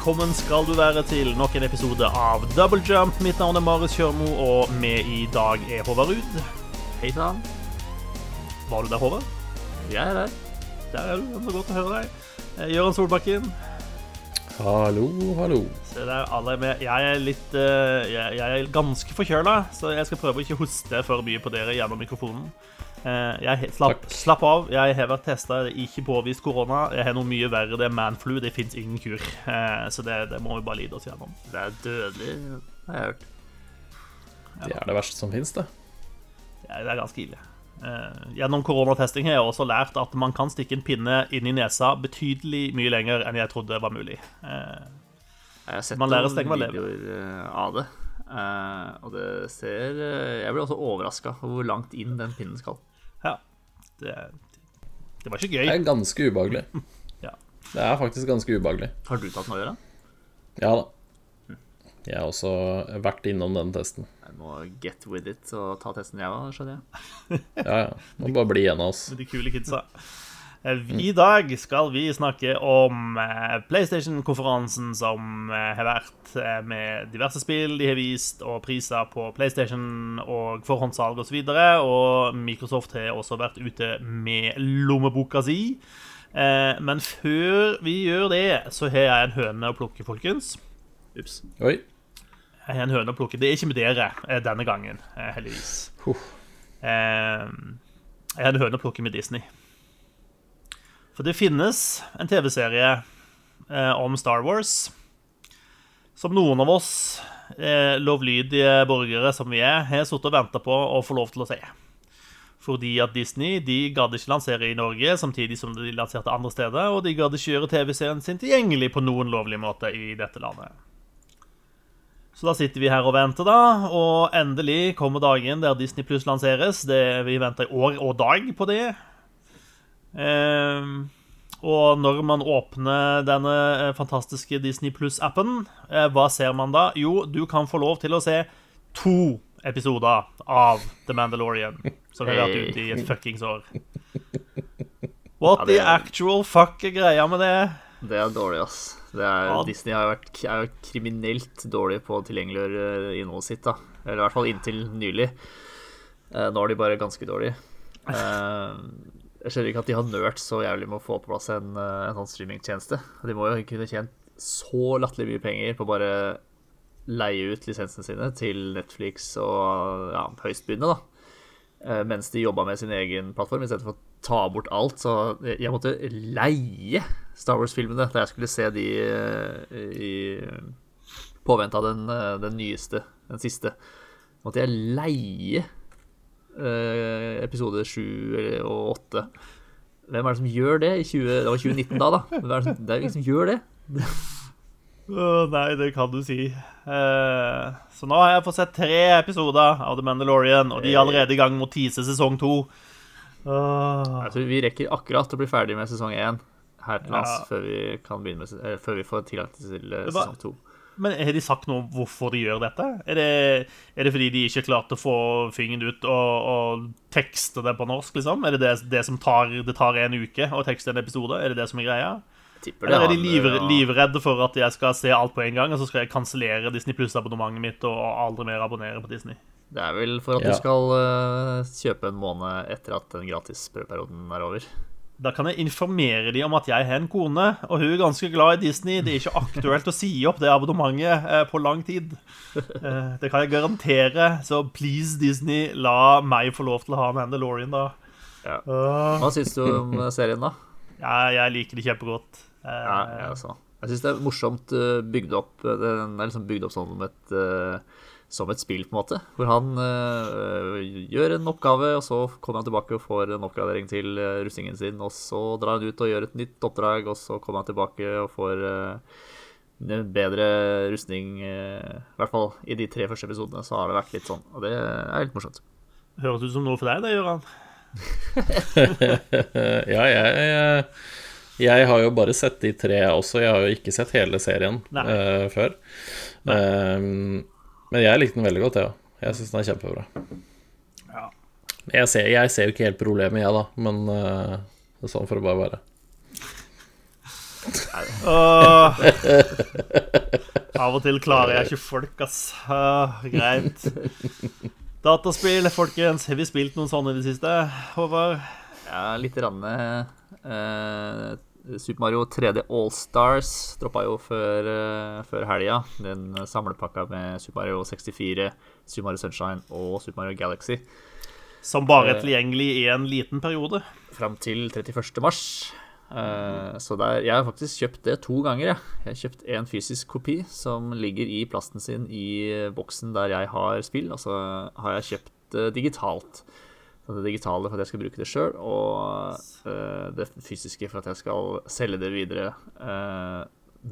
velkommen skal du være til nok en episode av Double Jump. Mitt navn er Marius Kjørmo, og med i dag er Håvard Ruud. Hei sann. Var du der, Håvard? Jeg er der. Der er du. Det er godt å høre deg. Eh, Gøran Solbakken. Hallo, hallo. Se der, alle er med. Jeg er litt eh, jeg, jeg er ganske forkjøla, så jeg skal prøve å ikke hoste for mye på dere gjennom mikrofonen. Eh, Jeg, slapp, slapp av. Jeg har vært testa, ikke påvist korona. Jeg har noe mye verre. Det er manflu. Det fins ingen kur. Eh, Så det, det må vi bare lide oss gjennom. Det er dødelig, har jeg hørt. Det er det verste som fins, det. Ja, det er ganske ille. Eh, gjennom koronatesting har jeg også lært at man kan stikke en pinne inn i nesa betydelig mye lenger enn jeg trodde var mulig. Eh, Jeg har sett Man lærer å leve. eh, av det. Og det ser Jeg ble også overraska over hvor langt inn den pinnen skal. ja. Det, det var ikke gøy. Det er ganske ubehagelig. Ja. Det er faktisk ganske ubehagelig. Har du tatt den å gjøre? Ja da. Jeg har også vært innom den testen. Jeg må get with it og ta testen, jeg òg, skjønner jeg. Ja, ja. Må bare bli en av oss. med de kule kidsa. Eh, I dag skal vi snakke om eh, PlayStation-konferansen som eh, har vært, med diverse spill de har vist, og priser på PlayStation og forhåndssalg osv. Og, så videre, og Microsoft har også vært ute med lommeboka si. Men før vi gjør det, så har jeg en høne å plukke, folkens. Ups. Oi. En høne å plukke. Det er ikke med dere eh, denne gangen, eh, heldigvis. Huff. Eh, Jeg en høne å plukke med Disney. For det finnes en TV-serie eh, om Star Wars som noen av oss lovlydige borgere som vi er, har sittet og venta på å få lov til å se. Fordi at Disney de gadd ikke lansere i Norge samtidig som de lanserte andre steder, og de gadd ikke gjøre TV-serien sin tilgjengelig på noen lovlig måte i dette landet. Så da sitter vi her og venter, da, og endelig kommer dagen der Disney Pluss lanseres. Det, vi venter i år og dag på det. Eh, og når man åpner denne eh, fantastiske Disney Pluss-appen, eh, hva ser man da? Jo, du kan få lov til å se to episoder av The Mandalorian, som har vært ute i et fuckings år. What the actual fuck er greia med det? Det er dårlig, ass. Det er, Ja. Disney har vært, er jo kriminelt dårlig på å tilgjengeliggjøre innholdet sitt. da Eller i hvert fall inntil nylig. Eh, Nå er de bare ganske dårlige. Eh, Jeg skjønner ikke at de har nølt så jævlig med å få på plass en, eh, en sånn streamingtjeneste. De må jo kunne tjent så latterlig mye penger på bare leie ut lisensene sine til Netflix og ja, høystbydende, da. Mens de jobba med sin egen plattform, istedenfor å ta bort alt. Så jeg måtte leie Star Wars-filmene da jeg skulle se de eh, i påvente av den, eh, den nyeste, den siste. Måtte jeg leie eh, episode 7 og 8. Hvem er det som gjør det i 20, det var 2019 da, da? Hvem er det, som, det er som gjør det. oh, nei, det kan du si. Eh, så nå har jeg fått sett tre episoder av The Mandalorian, og de er allerede i gang mot tise sesong to. Jeg tror vi rekker akkurat å bli ferdig med sesong 1 her til lands Ja. før, vi kan med, eh, før vi får tilgang til sesong 2. Men har de sagt noe om hvorfor de gjør dette? Er det, er det fordi de ikke klarte å få fingeren ut og, og tekste det på norsk, liksom? Er det det, det som tar, det tar en uke å tekste en episode? Er det det som er greia? Eller er de livre, om- livredde for at jeg skal se alt på en gang, og så skal jeg kansellere Disney Pluss-abonnementet mitt og aldri mer abonnere på Disney? Det er vel for at Ja. du skal uh, kjøpe en måned etter at den gratisprøveperioden er over. Da kan jeg informere de om at jeg har en kone, og hun er ganske glad i Disney. Det er ikke aktuelt å si opp det abonnementet eh, på lang tid. Eh, det kan jeg garantere. Så please, Disney, la meg få lov til å ha Mandalorian, da. Ja. Hva syns du om serien, da? Ja, jeg liker det kjempegodt. Eh, Ja, jeg også. Jeg syns det er morsomt bygd opp. Den er liksom bygd opp sånn som et, som et spill, på en måte. Hvor han eh, gjør en oppgave, og så kommer han tilbake og får en oppgradering til rustningen sin. Og så drar han ut og gjør et nytt oppdrag, og så kommer han tilbake og får eh, en bedre rustning. I hvert fall i de tre første episodene så har det vært litt sånn, og det er litt morsomt. Høres ut som noe for deg, det, Gøran. Ja, jeg, jeg, jeg har jo bare sett de tre også. Jeg har jo ikke sett hele serien Nei. eh, før. Um, men jeg likte den veldig godt, jeg ja. Jeg syns den er kjempebra. Ja. Jeg ser, jeg ser jo ikke helt problemet, jeg, da, men uh, det er sånn for å bare være. oh, Av og til klarer jeg ikke folk, ass. Uh, greit. Dataspill, folkens. Har vi spilt noen sånne i det siste? Håvard? Ja, litt grann. eh, Super Mario 3D Allstars droppa jo før, eh, før helga. Den samlepakka med Super Mario 64, Super Mario Sunshine og Super Mario Galaxy. Som bare er Eh. tilgjengelig i en liten periode. Fram til 31. mars. Eh, så der, jeg har faktisk kjøpt det to ganger. Jeg, jeg har kjøpt en fysisk kopi som ligger i plasten sin i boksen der jeg har spill, og så har jeg kjøpt digitalt. Det digitale for at jeg skal bruke det sjøl, og uh, det fysiske for at jeg skal selge det videre uh,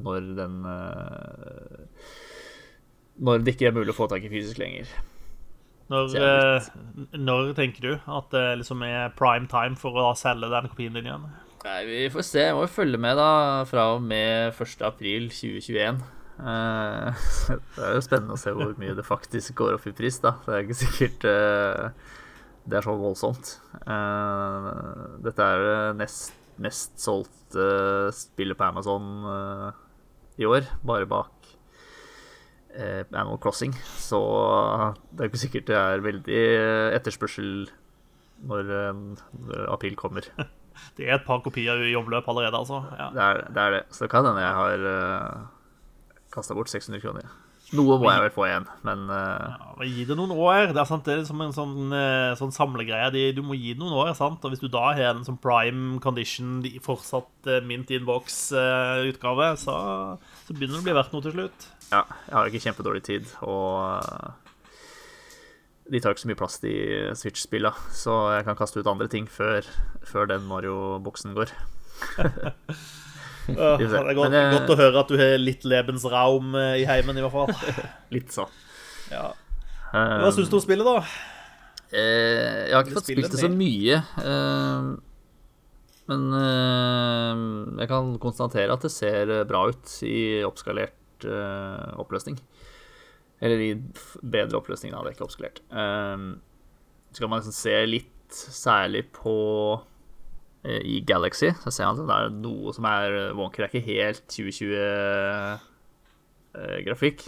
når den uh, Når det ikke er mulig å få tak i fysisk lenger. Når, når tenker du at det liksom er prime time for å selge den kopien din igjen? Nei, Vi får se. Jeg må jo følge med da fra og med 1. april 2021. Eh, det er jo spennende å se hvor mye det faktisk går opp i pris. da Det er ikke sikkert eh, det er så voldsomt. Eh, dette er det nest mest solgte spillet på Amazon eh, i år, bare bak eh, Animal Crossing. Så det er ikke sikkert det er veldig eh, etterspørsel når, eh, når april kommer. Det er et par kopier i omløp allerede, altså. Ja. Det er det. Er det. Så det kan hende jeg har uh, kasta bort 600 kroner. Noe må jeg vel få igjen, men uh, Ja, Gi det noen år. Det er, sant, det er som en sånn, eh, sånn samlegreie. Du må gi det noen år. sant? Og Hvis du da har en sånn prime condition, fortsatt uh, mint inbox-utgave, så, så begynner det å bli verdt noe til slutt. ja, jeg har ikke kjempedårlig tid. Og de tar ikke så mye plass, de Switch-spilla, så jeg kan kaste ut andre ting før, før den Mario-boksen går. Det er godt, Men, eh, godt å høre at du har litt Lebensraum eh, i heimen, i hvert fall. Litt så. Ja. Uh, Hva syns du om spillet, da? Eh, jeg har ikke fått spilt det så mye. eh, men eh, jeg kan konstatere at det ser bra ut i oppskalert eh, oppløsning. Eller i bedre oppløsning, da. Det er ikke oppskalert. Eh, så kan man liksom se litt særlig på eh, I Galaxy så ser man at det er noe som er wonker. Det er ikke helt 2020-grafikk.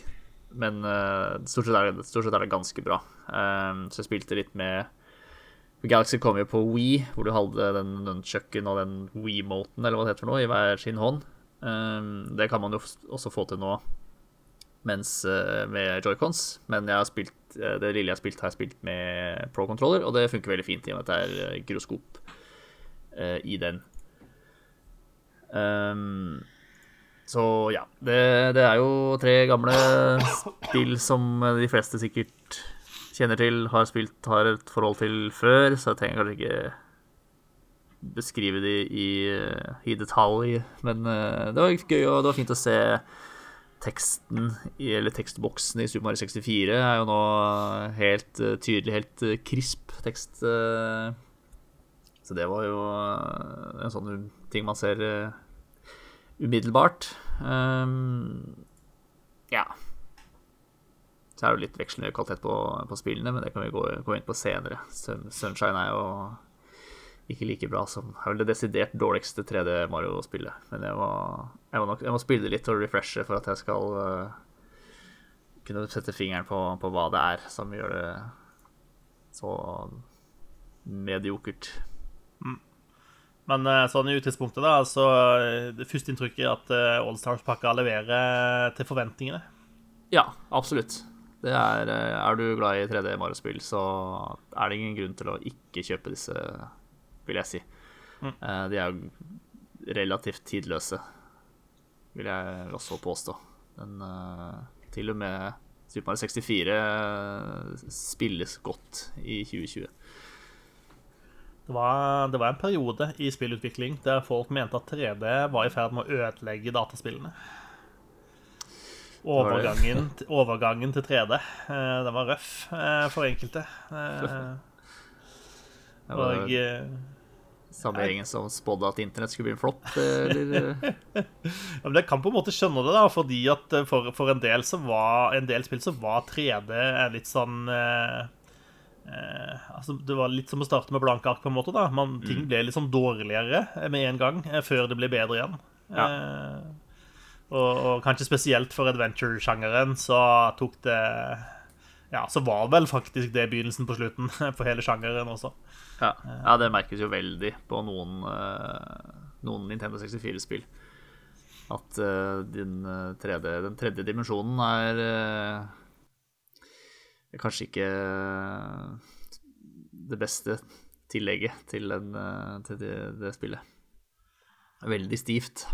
Men eh, stort, sett det, stort sett er det ganske bra. Så jeg spilte litt med Galaxy kom jo på Wii, hvor du hadde den nunchucken og den Wii-moten, eller hva det heter for noe, i hver sin hånd. Det kan man jo også få til nå mens eh, med joycons, men spilt, eh, det lille jeg har spilt, har jeg spilt med pro-controller, og det funker veldig fint i og med at det er eh, gyroskop eh, i den. Um, så ja, det, det er jo tre gamle spill som de fleste sikkert kjenner til, har spilt, har et forhold til før, så jeg trenger kanskje ikke beskrive de i, i detalj. Men uh, det var gøy, og det var fint å se teksten, eller tekstboksen i Super Mario 64 er jo nå helt uh, tydelig, helt eh, krisp tekst. eh. Så det var jo eh, en sånn ting man ser eh, umiddelbart. Um, ja. Så er det jo litt vekslende kvalitet på, på spillene, men det kan vi gå, gå inn på senere. Sun, Sunshine er jo ikke like bra som er vel det desidert dårligste 3D Mario-spillet. Men jeg må, jeg, må nok, jeg må spille det litt og refreshe for at jeg skal uh, kunne sette fingeren på, på hva det er som gjør det så mediokert. Men eh, sånn i utgangspunktet, da, så eh, det første inntrykket er at eh, Allstars-pakka leverer til forventningene. Ja, absolutt. Det er, er du glad i 3D Mario-spill, så er det ingen grunn til å ikke kjøpe disse, vil jeg si. Mm. De er jo relativt tidløse, vil jeg også påstå. Men eh, til og med Super Mario 64 spilles godt i 2020. Det var, det var en periode i spillutvikling der folk mente at 3D var i ferd med å ødelegge dataspillene. Overgangen, overgangen til 3D, eh, den var røff eh, for enkelte. Eh, Det var og samme gjengen som spådde at internett skulle bli en flopp, eller ja, men Jeg kan på en måte skjønne det, da, fordi at for, for en del så var en del spill så var 3D litt sånn eh, eh, altså Det var litt som å starte med blanke ark, på en måte. da Man, Ting ble sånn dårligere med en gang, eh, før det ble bedre igjen. Eh, og, og kanskje spesielt for adventure-sjangeren så tok det Ja, så var vel faktisk det begynnelsen på slutten for hele sjangeren også. Ja, ja det merkes jo veldig på noen, eh, noen Nintendo 64-spill. At eh, din, eh, tredje, den tredje dimensjonen er eh, kanskje ikke det beste tillegget til, den, eh, til det, det spillet. Veldig stivt.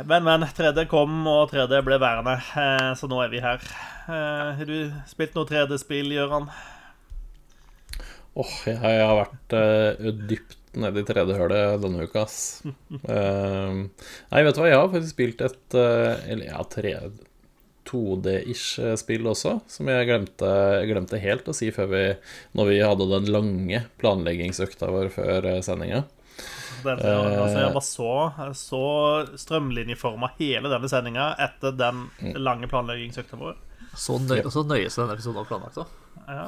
Men, men. 3D kom, og 3D ble værende, eh, så nå er vi her. Eh, Har du spilt noe 3D-spill, Gøran? Åh, jeg har vært uh, dypt nede i 3D-hølet denne uka, ass. uh, nei, vet du hva, jeg har faktisk spilt et uh, Eller ja, tre 2D-ish spill også, som jeg glemte, glemte helt å si før vi Når vi hadde den lange planleggingsøkta vår før eh, sendinga. Altså, jeg var så, så strømlinjeforma hele denne sendinga etter den lange planleggingsøkta vår. Så, nøye, så nøye som denne episoden var planlagt da. Ja.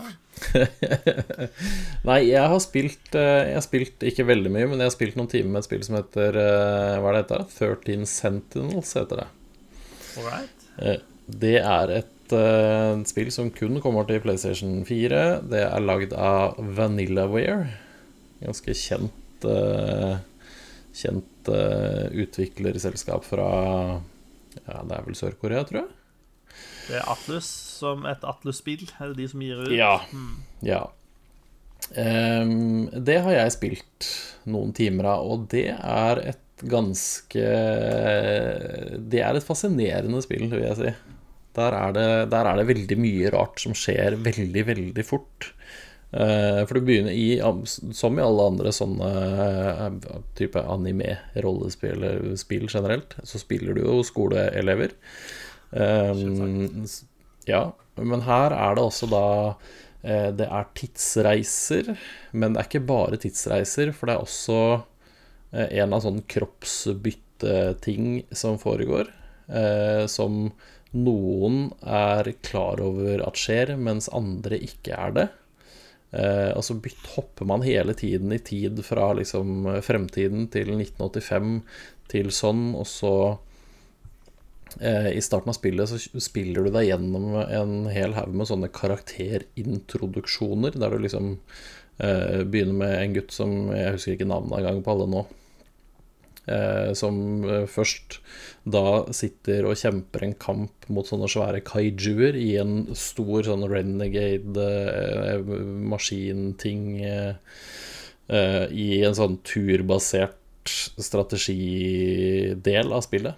Nei, jeg har spilt eh, Jeg har spilt ikke veldig mye, men jeg har spilt noen timer med et spill som heter eh, Hva er det heter? 13 Sentinels heter det. All right. Eh, Det er et uh, spill som kun kommer til PlayStation 4. Det er lagd av Vanillaware. Ganske kjent uh, Kjent uh, utviklerselskap fra Ja, det er vel Sør-Korea, tror jeg. Det er Atlus som et Atlus-spill. Er det de som gir ut? Ja. ja. Um, det har jeg spilt noen timer av, og det er et ganske Det er et fascinerende spill, vil jeg si. Der er det, der er det veldig mye rart som skjer veldig, veldig fort. Eh, for du begynner i, som i alle andre sånne eh, type anime-rollespill generelt, så spiller du jo skoleelever. Um, ja, men her er det også da eh, Det er tidsreiser, men det er ikke bare tidsreiser, for det er også eh, en av sånne kroppsbytteting som foregår, eh, som noen er klar over at skjer, mens andre ikke er det. Eh, og så hopper man hele tiden i tid fra liksom fremtiden til 1985 til sånn, og så eh, i starten av spillet så spiller du deg gjennom en hel haug med sånne karakterintroduksjoner, der du liksom eh, begynner med en gutt som Jeg husker ikke navnet engang på alle nå. Eh, som eh, først da sitter og kjemper en kamp mot sånne svære kaijuer i en stor sånn renegade-maskinting eh, i en sånn turbasert strategidel av spillet.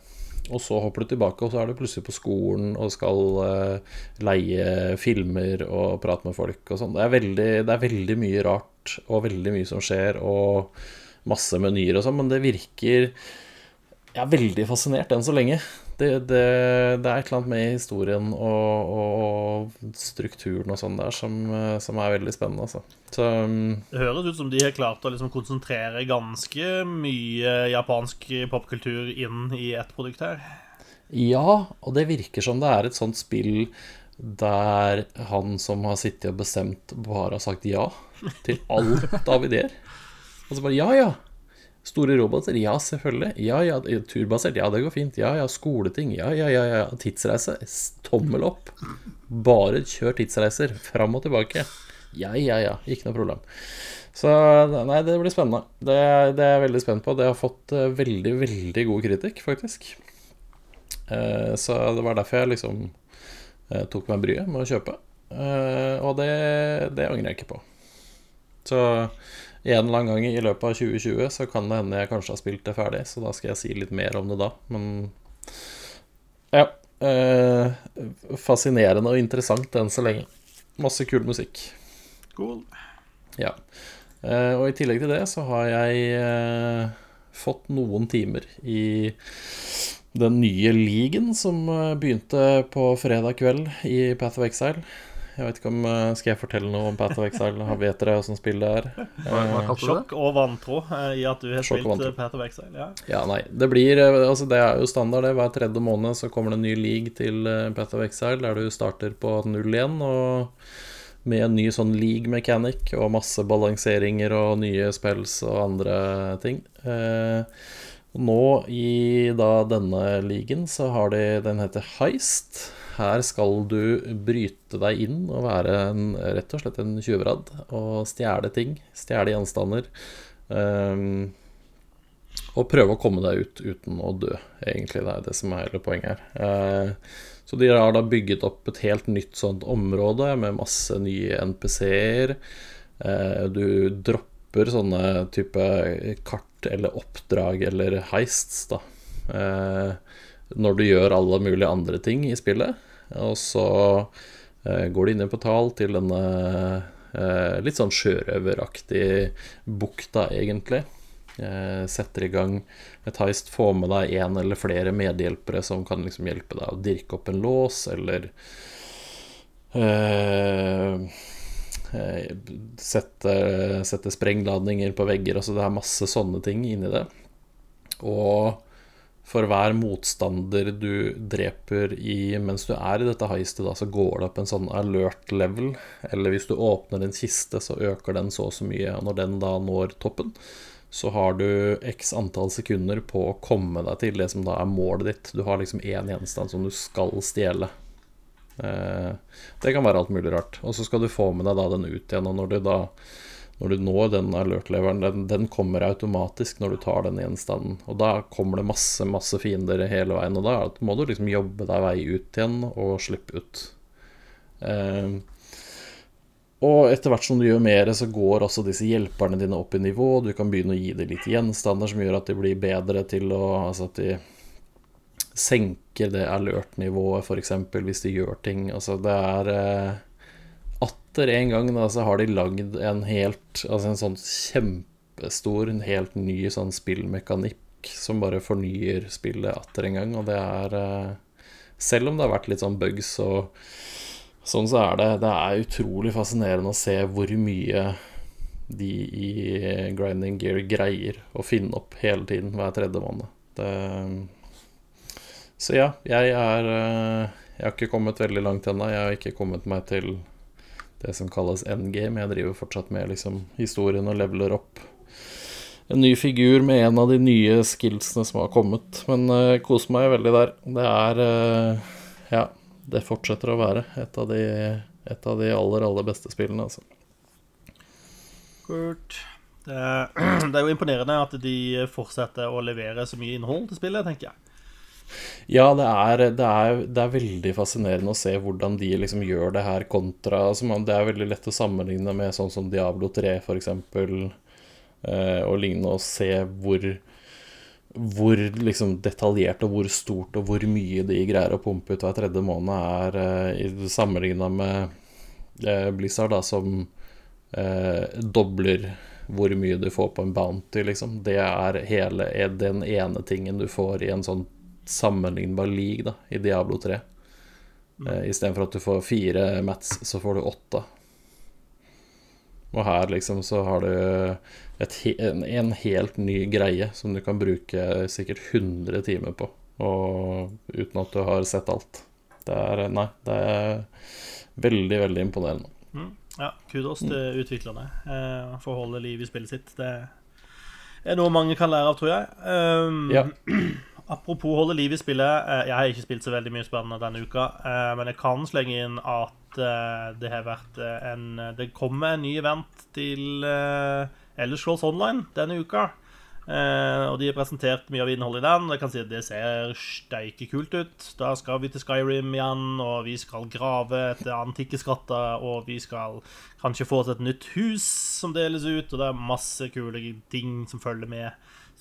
Og så hopper du tilbake, og så er du plutselig på skolen og skal eh, leie filmer og prate med folk og sånn. Det, det er veldig mye rart og veldig mye som skjer, og masse menyer og sånn, men det virker Jeg er veldig fascinert enn så lenge. Det, det, det er et eller annet med historien og, og strukturen og sånn der som, som er veldig spennende, altså. Så mm, Det høres ut som de har klart å liksom konsentrere ganske mye japansk popkultur inn i ett produkt her. Ja, og det virker som det er et sånt spill der han som har sittet og bestemt, bare har sagt ja til alt av ideer. Og så bare ja, ja. Store roboter, ja, selvfølgelig. Ja, ja. Turbasert, ja, det går fint. Ja, ja. Skoleting, ja, ja, ja. ja. Tidsreise, tommel opp. Bare kjør tidsreiser, fram og tilbake. Ja, ja, ja. Ikke noe problem. Så nei, det blir spennende. Det, det er jeg veldig spent på. Det har fått eh, veldig, veldig god kritikk, faktisk. Eh, Så det var derfor jeg liksom eh, tok meg bryet med å kjøpe. Og det, det angrer jeg ikke på. Så en eller annen gang i løpet av 2020 så kan det hende jeg kanskje har spilt det ferdig, så da skal jeg si litt mer om det da. Men ja. eh, Fascinerende og interessant enn så lenge. Masse kul musikk. Cool. Ja. Eh, og i tillegg til det så har jeg eh, fått noen timer i den nye ligaen som eh, begynte på fredag kveld i Path of Exile. Jeg vet ikke om eh, Skal jeg fortelle noe om Path of Exile? Vet dere åssen spillet er? Hva, hva kalte du det? Sjokk og vantro eh, i at du har Sjokk spilt Path of Exile. Ja. Ja, nei. Det blir eh, Altså, det er jo standard, det. Hver tredje måned så kommer det en ny league til Path of Exile, der du starter på 0-1 og med en ny sånn league mechanic og masse balanseringer og nye spells og andre ting. Eh, nå i da denne ligaen så har de Den heter Heist. Her skal du bryte deg inn og være en, rett og slett en tjuvradd og stjele ting. Stjele gjenstander. Um, og prøve å komme deg ut uten å dø, egentlig. Det er det som er hele poenget her. Uh, så de har da bygget opp et helt nytt sånt område med masse nye NPC-er. Uh, du dropper sånne type kart eller oppdrag eller heists, da. Uh, når du gjør alle mulige andre ting i spillet. Og så eh, går du inn i portal til denne eh, litt sånn sjørøveraktig bukta, egentlig. Eh, setter i gang et heist, får med deg en eller flere medhjelpere som kan liksom hjelpe deg å dirke opp en lås, eller eh, Sette, sette sprengladninger på vegger. Altså det er masse sånne ting inni det. Og for hver motstander du dreper i mens du er i dette heistet, da, så går det opp en sånn alert level. Eller hvis du åpner en kiste, så øker den så og så mye. Og når den da når toppen, så har du x antall sekunder på å komme deg til det som da er målet ditt. Du har liksom én gjenstand som du skal stjele. Eh, det kan være alt mulig rart. Og så skal du få med deg da den ut igjen. Og når du da når du når den alert-leveren, den, den, kommer automatisk når du tar den gjenstanden. Og da kommer det masse, masse fiender hele veien, og da må du liksom jobbe deg vei ut igjen og slippe ut. Eh, og etter hvert som du gjør mer, så går også disse hjelperne dine opp i nivå. Du kan begynne å gi dem litt gjenstander som gjør at de blir bedre til å Altså at de senker det alert-nivået, f.eks., hvis de gjør ting. Altså det er eh, atter en gang da, så har de lagd en helt Altså en sånn kjempestor, en helt ny sånn spillmekanikk som bare fornyer spillet atter en gang, og det er eh, Selv om det har vært litt sånn bugs og sånn, så er det Det er utrolig fascinerende å se hvor mye de i Grinding Gear greier å finne opp hele tiden hver tredje måned. Det, så ja, jeg er eh, Jeg har ikke kommet veldig langt ennå. Jeg har ikke kommet meg til det som kalles endgame. Jeg driver fortsatt med liksom, historien og leveler opp en ny figur med en av de nye skillsene som har kommet. Men uh, koser meg veldig der. Det er uh, Ja, det fortsetter å være et av de, et av de aller, aller beste spillene, altså. Kult. Det, det er jo imponerende at de fortsetter å levere så mye innhold til spillet, tenker jeg. Ja, det er, det, er, det er, veldig fascinerende å se hvordan de liksom gjør det her kontra altså Det er veldig lett å sammenligne med sånn som Diablo 3, f.eks., eh, og lignende, og se hvor hvor liksom detaljert og hvor stort og hvor mye de greier å pumpe ut hver tredje måned, er eh, sammenligna med eh, Blizzard, da, som eh, dobler hvor mye du får på en bounty, liksom. Det er hele, den ene tingen du får i en sånn sammenlignbar league da, i Diablo 3. Mm. Eh, Istedenfor at du får fire mats, så får du åtte. Og her liksom så har du et, en, en, helt ny greie som du kan bruke sikkert 100 timer på, og, uten at du har sett alt. Det er Nei, det er veldig, veldig imponerende. Mm. Ja, kudos til mm. utviklerne eh, for å holde liv i spillet sitt. Det er noe mange kan lære av, tror jeg. Um, ja. Apropos holde liv i spillet. Eh, jeg har ikke spilt så veldig mye spennende denne uka, eh, men jeg kan slenge inn at eh, det har vært en Det kommer en ny event til Ellers Scrolls Online denne uka. og de har presentert mye av innholdet i den. Jeg kan si at Det ser steike kult ut. Da skal vi til Skyrim igjen, og vi skal grave etter antikke skatter. Og vi skal kanskje få oss et nytt hus som deles ut, og det er masse kule ting som følger med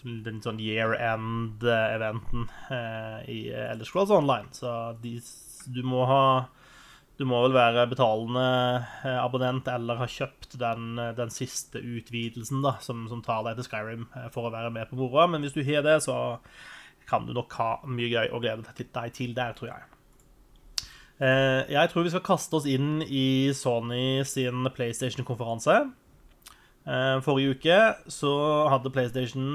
den sånn year end-eventen eh, i Elder Scrolls Online. Så de, du må ha Du må vel være betalende eh, abonnent eller ha kjøpt den, den siste utvidelsen da, som, som, tar deg til Skyrim eh, for å være med på moroa. Men hvis du har det, så kan du nok ha mye gøy å glede deg til der, tror jeg. Jeg tror vi skal kaste oss inn i Sony sin PlayStation-konferanse. Eh, Forrige uke så hadde PlayStation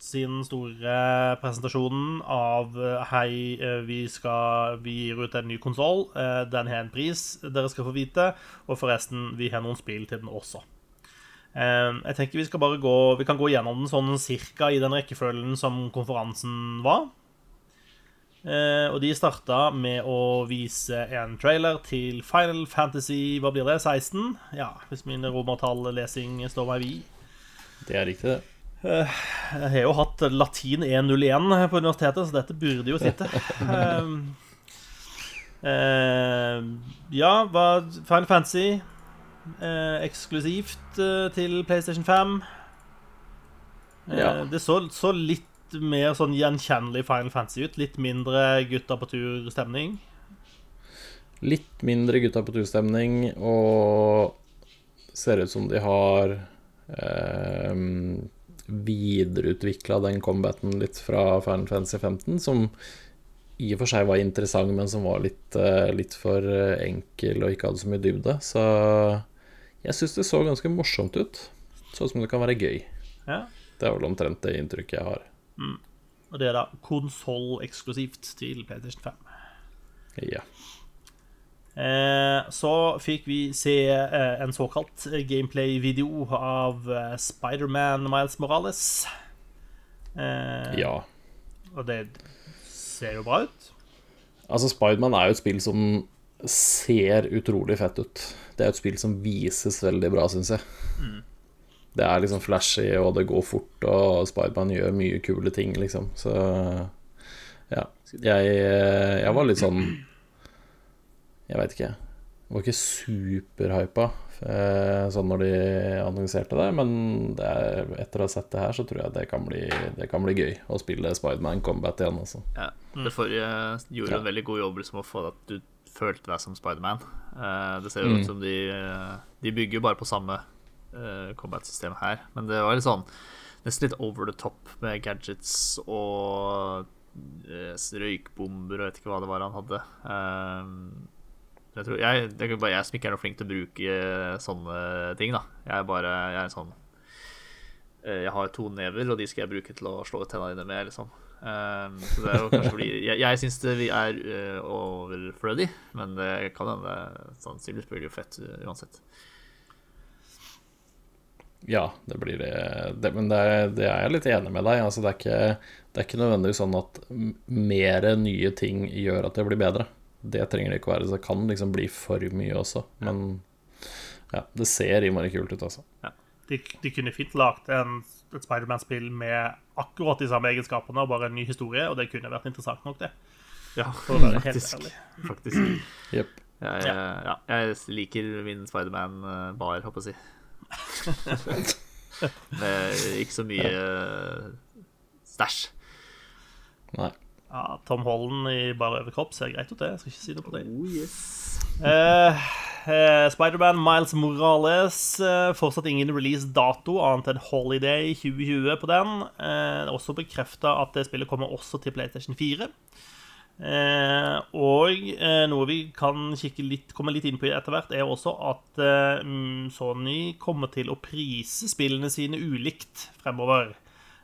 sin store presentasjon av eh, Hei, eh, vi, skal, vi gir ut en ny konsoll. Den har en pris dere skal få vite. Og forresten, vi har noen spill til den også. Jeg tenker Vi skal bare gå Vi kan gå gjennom den sånn cirka i den rekkefølgen som konferansen var. Eh, og de starta med å vise en trailer til Final Fantasy Hva blir det? 16? Ja, hvis min romertall-lesing står meg vid. Det er riktig, det. Eh, jeg har jo hatt latin 101 på universitetet, så dette burde jo sitte. eh, eh, ja, hva Final Fantasy eh, eksklusivt til PlayStation 5. Ja. Det så, så litt mer sånn gjenkjennelig Final Fantasy ut. Litt mindre gutta på tur-stemning. Litt mindre gutta på tur-stemning, og ser ut som de har eh, videreutvikla den combaten litt fra Final Fantasy 15, som i og for seg var interessant, men som var litt, eh, litt for enkel og ikke hadde så mye dybde. Så jeg syns det så ganske morsomt ut. Sånn som det kan være gøy. Ja. Det er vel omtrent det inntrykket jeg har. Mm. Og det er da konsoll-eksklusivt til PlayStation 5. Ja. Eh, så fikk vi se eh, en såkalt gameplay-video av eh, Spiderman Miles Morales. Eh, ja. Og det ser jo bra ut. Altså, Spiderman er jo et spill som ser utrolig fett ut. Det er et spill som vises veldig bra, syns jeg. Mm. Det er liksom flashy, og det går fort, og Spiderman gjør mye kule ting, liksom. Så ja. Jeg, jeg var litt sånn Jeg veit ikke. Jeg var ikke superhypa eh, sånn når de annonserte det, men det er, etter å ha sett det her, så tror jeg det kan bli, det kan bli gøy å spille Spiderman Combat igjen, altså. Ja, det forrige gjorde ja. en veldig god jobb liksom, å få at du følte deg som Spiderman. Eh, det ser jo ut mm. som de, de bygger bare på samme uh, combat-system her. Men det var litt sånn nesten litt over the top med gadgets og uh, røykbomber og vet ikke hva det var han hadde. Um, jeg tror, jeg, det er bare jeg som ikke er noe flink til å bruke sånne ting. da Jeg er bare Jeg er sånn Jeg har to never, og de skal jeg bruke til å slå ut tennene dine med. liksom um, Så det er jo kanskje fordi Jeg, jeg syns vi er uh, overflødig, men det kan hende sannsynligvis blir det jo fett uansett. Ja, det blir det. det men det, det, er jeg litt enig med deg. Altså, det, er ikke, det er ikke nødvendigvis sånn at mer nye ting gjør at det blir bedre. Det trenger det ikke å være. Det kan liksom bli for mye også. Men ja, det ser innmari kult ut, altså. Ja. De, de, kunne fint lagd et Spiderman-spill med akkurat de samme egenskapene og bare en ny historie, og det kunne vært interessant nok, det. Ja, faktisk. faktisk. Yep. Jeg, ja, jeg liker min Spiderman-bar, eh, håper jeg å si. Med ikke så mye stæsj. Nei. Ja, Tom Holland i bare overkropp ser greit ut, det. Jeg skal ikke si noe på det. Oh, yes. eh, eh, Spiderman Miles Morales. Eh, fortsatt ingen release-dato, annet enn Holiday 2020 på den. Eh, det er også bekrefta at det spillet kommer også til PlayStation 4. Eh, og eh, noe vi kan litt, komme litt inn på etter hvert, er også at eh, mm, Sony kommer til å prise spillene sine ulikt fremover.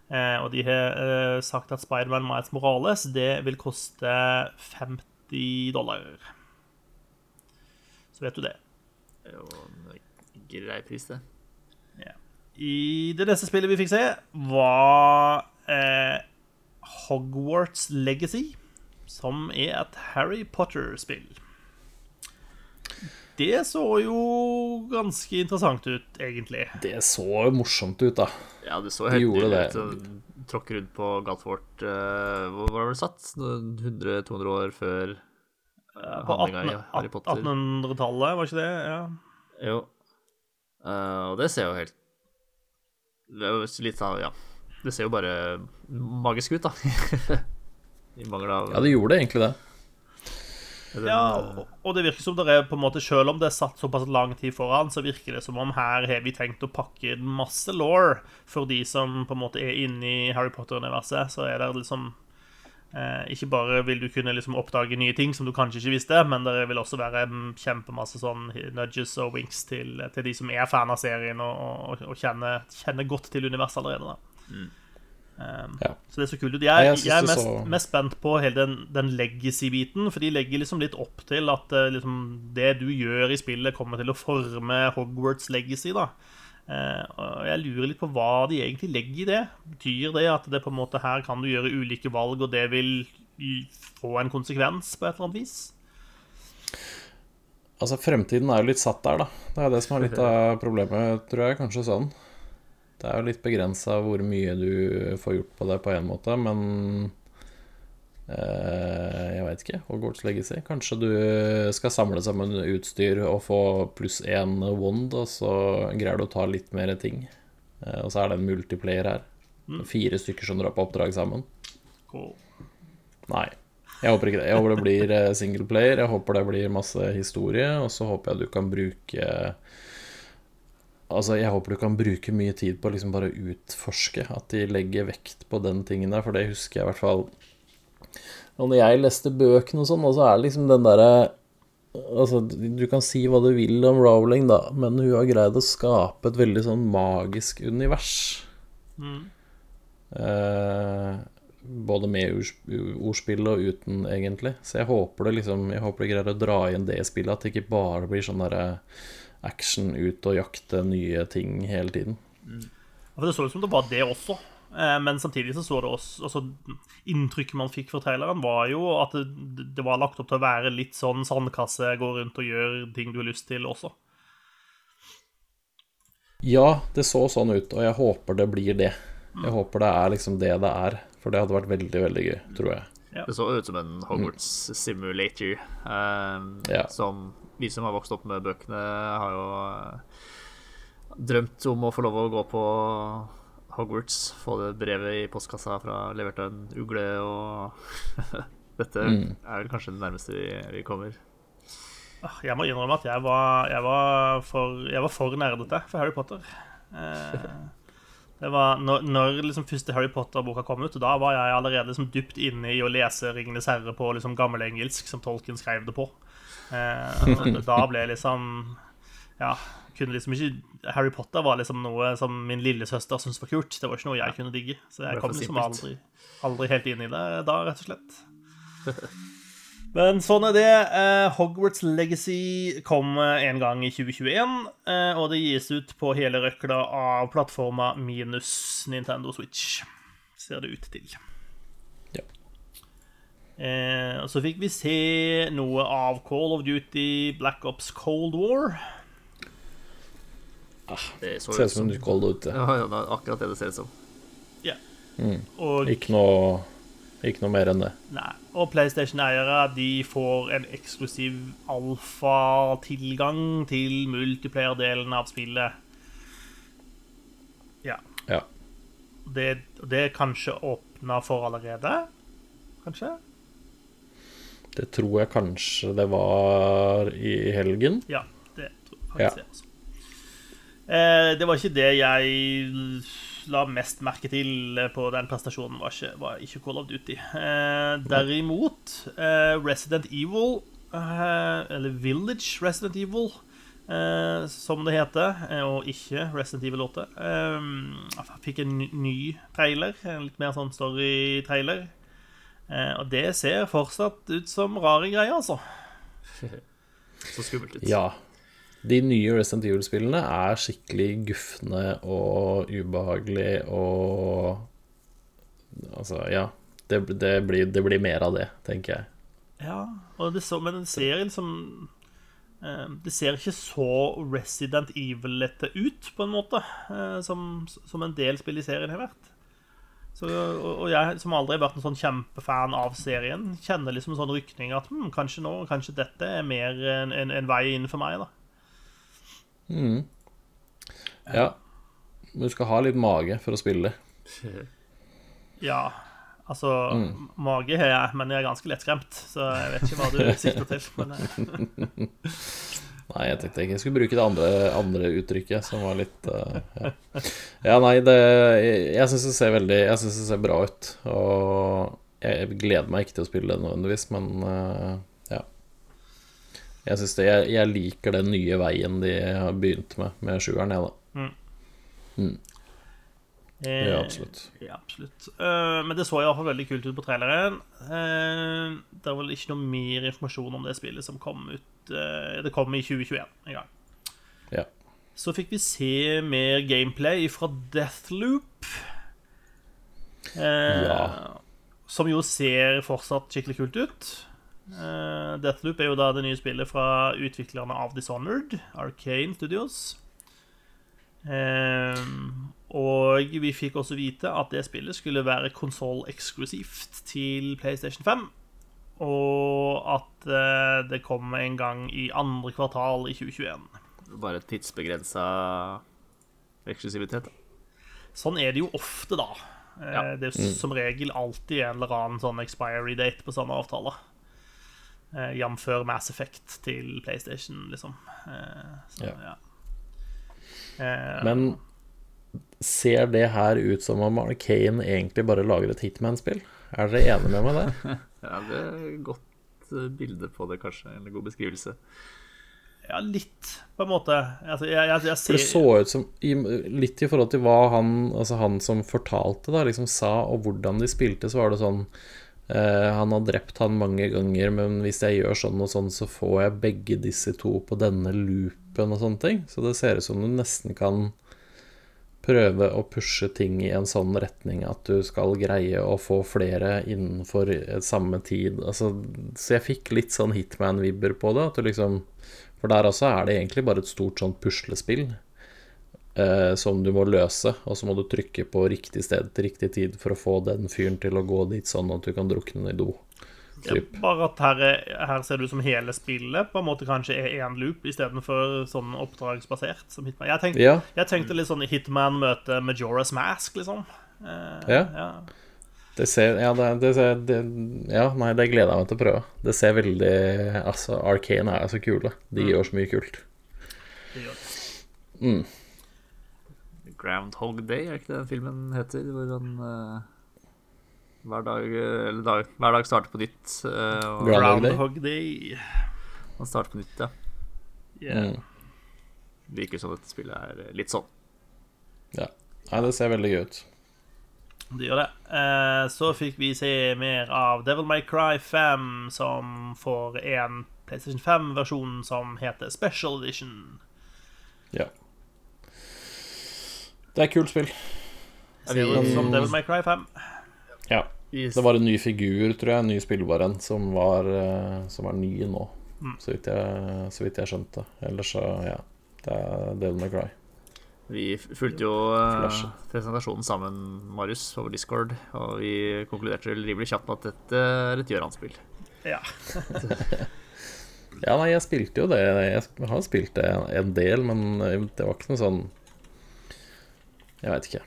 Eh, og de har sagt at Spiderman Miles Morales det vil koste 50 dollar. Så vet du det. Jo grei pris, det. Ja. I det neste spillet vi fikk se, var eh, Hogwarts Legacy som er et Harry Potter-spill. Det så jo ganske interessant ut, egentlig. Det så morsomt ut, da. Ja, det så helt de ut. Tråkke rundt på Galtvort uh, Hvor var det satt? 100-200 år før uh, På 1800-tallet, var ikke det? Ja. Jo. Uh, og det ser jo helt Det er jo litt av Ja. Det ser jo bare magisk ut, da. Av... Ja, det gjorde egentlig det. Ja, og det virker som det er på en måte Selv om det er satt såpass lang tid foran, så virker det som om her har vi tenkt å pakke inn masse law for de som på en måte er inne i Harry Potter-universet. Så er det liksom Eh, ikke bare vil du kunne liksom oppdage nye ting som du kanskje ikke visste, men det vil også være kjempemasse sånn nudges og winks til, til de som er fan av serien og, og, og kjenner, kjenner, godt til universet allerede. da. Mm. Um, ja. Så det er så kult ut. Jeg, jeg, jeg er mest, så... mest, spent på hele den, den legacy-biten, for de legger liksom litt opp til at uh, liksom, det du gjør i spillet, kommer til å forme Hogwarts legacy. da uh, og Jeg lurer litt på hva de egentlig legger i det. Betyr det at det på en måte her kan du gjøre ulike valg, og det vil få en konsekvens på et eller annet vis? Altså, fremtiden er jo litt satt der, da. Det er det som er litt av problemet, tror jeg. Kanskje sånn. Det er jo litt begrensa hvor mye du får gjort på det på én måte, men eh, Jeg veit ikke. Hogwarts Legacy. Kanskje du skal samle sammen utstyr og få pluss én wand, og så greier du å ta litt mer ting. Eh, og så er det en multiplayer her. Mm. Fire stykker som drar på oppdrag sammen. Cool. Nei. Jeg håper ikke det. Jeg håper det blir eh, singleplayer. Jeg håper det blir masse historie, og så håper jeg du kan bruke Altså, jeg håper du kan bruke mye tid på å liksom bare utforske. At de legger vekt på den tingen der, for det husker jeg i hvert fall Og når jeg leste bøkene og sånn, og så er det liksom den derre Altså, du kan si hva du vil om Rowling, da, men hun har greid å skape et veldig sånn magisk univers. Mm. Eh, både med ordspill og uten, egentlig. Så jeg håper det liksom Jeg håper det greier å dra igjen det spillet, at det ikke bare blir sånn derre action ut og jakte nye ting hele tiden. Mm. For Det så ut som det var det også. Eh, men samtidig så så det også altså, Inntrykket man fikk fra traileren, var jo at det, det, var lagt opp til å være litt sånn sandkasse, gå rundt og gjøre ting du har lyst til også. Ja, det så sånn ut, og jeg håper det blir det. Jeg mm. håper det er liksom det det er, for det hadde vært veldig, veldig gøy, tror jeg. Ja. Det så ut som en Hogwarts mm. simulator, um, ja. som vi som har vokst opp med bøkene, har jo eh, drømt om å få lov å gå på Hogwarts. Få det brevet i postkassa fra levert av en ugle og Dette mm. er vel kanskje det nærmeste vi, vi, kommer. Ah, jeg må innrømme at jeg var, jeg var, for, jeg var for nerdete for Harry Potter. Eh, det var når, når liksom første Harry Potter-boka kom ut, da var jeg allerede liksom dypt inne i å lese 'Ringenes herre' på liksom gammelengelsk, som Tolkien skrev det på. Eh, da ble jeg liksom Ja, kunne liksom ikke Harry Potter var liksom noe som min lillesøster syntes var kult. Det var ikke noe jeg kunne digge. Så jeg kom liksom aldri, aldri helt inn i det da, rett og slett. Men sånn er det. Eh, Hogwarts Legacy kom en gang i 2021, eh, og det gis ut på hele røkla av plattforma minus Nintendo Switch, ser det ut til. Eh, og så fikk vi se noe av Call of Duty Black Ops Cold War. Ah, det ser ut som Cold Duty. Ja, ja, det er akkurat det det ser ut som. Ja. Mm. Og, ikke, noe, ikke noe mer enn det. Nei. Og PlayStation-eiere de får en eksklusiv alfa-tilgang til multiplayer-delen av spillet. Ja. ja. Det, det er kanskje åpna for allerede? Kanskje? Det tror jeg kanskje det var i helgen. Ja, det tror jeg faktisk ja. også. Eh, det var ikke det jeg la mest merke til på den prestasjonen, var ikke, var ikke Call of Duty. Eh, derimot, eh, Resident Evil, eh, eller Village Resident Evil, eh, som det heter, eh, og ikke Resident Evil 8, jeg fikk en ny trailer, en litt mer sånn story-trailer. Eh, og det ser fortsatt ut som rare greier, altså. Så skummelt ut. Ja. De nye Resident Evil-spillene er skikkelig gufne og ubehagelige og Altså, ja. Det, det, blir, det, blir, mer av det, tenker jeg. Ja, det så, men den serien som eh, Det ser ikke så Resident Evil-lette ut, på en måte, eh, som, som en del spill i serien har vært. Så, og jeg som aldri har vært en sånn kjempefan av serien, kjenner liksom en sånn rykning at hm, kanskje nå, kanskje dette er mer en, en, en vei inn for meg, da. Mm. Ja. Du skal ha litt mage for å spille. Ja. Altså, mm. mage har jeg, men jeg er ganske lettskremt, så jeg vet ikke hva du sikter til. Men, eh. Nei, jeg tenkte ikke jeg skulle bruke det andre, andre uttrykket, som var litt uh, ja. ja. nei, det Jeg syns det ser veldig Jeg syns det ser bra ut. Og jeg gleder meg ikke til å spille det nødvendigvis, men uh, ja. Jeg synes det, jeg, jeg liker den nye veien de har begynt med, med sjueren, jeg, da. Eh, Ja, absolutt. Ja, absolutt. Eh, men det så iallfall veldig kult ut på traileren. Eh, det er vel ikke noe mer informasjon om det spillet som kom ut eh, Det kom i 2021 en gang. Ja. Så fikk vi se mer gameplay fra Deathloop. Eh, Ja. Som jo ser fortsatt skikkelig kult ut. Deathloop er jo da det nye spillet fra utviklerne av Dishonored, Arcane Studios. Eh, og vi fikk også vite at det spillet skulle være konsoll-eksklusivt til PlayStation 5. Og at eh, det kom en gang i andre kvartal i 2021. Bare tidsbegrensa eksklusivitet. Sånn er det jo ofte, da. Eh, Ja. Det er jo som regel alltid en eller annen sånn expiry date på sånne avtaler. Eh, Jf. Mass Effect til PlayStation, liksom. Eh, så, Ja. ja. Eh, Men ser det her ut som om Arcane egentlig bare lager et Hitman-spill? Er dere enige med meg der? Ja, det er et godt eh, bilde på det, kanskje. Eller god beskrivelse. ja, litt, på en måte. Altså, jeg, jeg, jeg ser... det så ut som Litt i forhold til hva han, altså han som fortalte, da, liksom sa, og hvordan de spilte, så var det sånn eh, Han har drept han mange ganger, men hvis jeg gjør sånn og sånn, så får jeg begge disse to på denne loopen og sånne ting. Så det ser ut som du nesten kan prøve å pushe ting i en sånn retning at du skal greie å få flere innenfor eh, samme tid. Altså, så jeg fikk litt sånn Hitman-vibber på det. Liksom For der også er det egentlig bare et stort sånn puslespill eh, som du må løse, og så må du trykke på riktig sted til riktig tid for å få den fyren til å gå dit sånn at du kan drukne i do. Ja, Typ. Bare at her, er, her ser det ut som hele spillet på en måte kanskje er én loop istedenfor sånn oppdragsbasert. som Hitman. Jeg tenkte, Ja, jeg tenkte litt sånn Hitman møte Majora's Mask, liksom. Eh, Ja. ja. det ser Ja, det, det, ser- det, ja nei, det gleder jeg meg til å prøve. Det ser veldig Altså, Arcane er så kule. De gjør så mye kult. det gjør det. Mm. Groundhog Day, er ikke det den filmen heter? Hvor han eh, hver, dag, eh, eller dag, hver dag starter på nytt. Uh, og Groundhog Day? Man starter på nytt, ja. Yeah. Mm. Virker som dette spillet er eh, litt sånn. Ja. Nei, det ser veldig gøy ut. Det gjør det. Uh, så fikk vi se mer av Devil May Cry 5, som får en PlayStation 5-versjon som heter Special Edition. Ja. Det er et kult spill. Ser ut som Devil May Cry 5. Ja. Det var en ny figur, tror jeg, en ny spillbar en, som var, eh, som er ny nå. Så vidt, jeg, så vidt jeg skjønte. Ellers så, ja. Det er Devil McRae. Vi fulgte jo eh, Flash. presentasjonen sammen, Marius, over Discord, og vi konkluderte rimelig kjapt med at dette er et Gjøran-spill. Ja. Ja, nei, jeg spilte jo det. Jeg har spilt det en del, men det var ikke noe sånn Jeg veit ikke.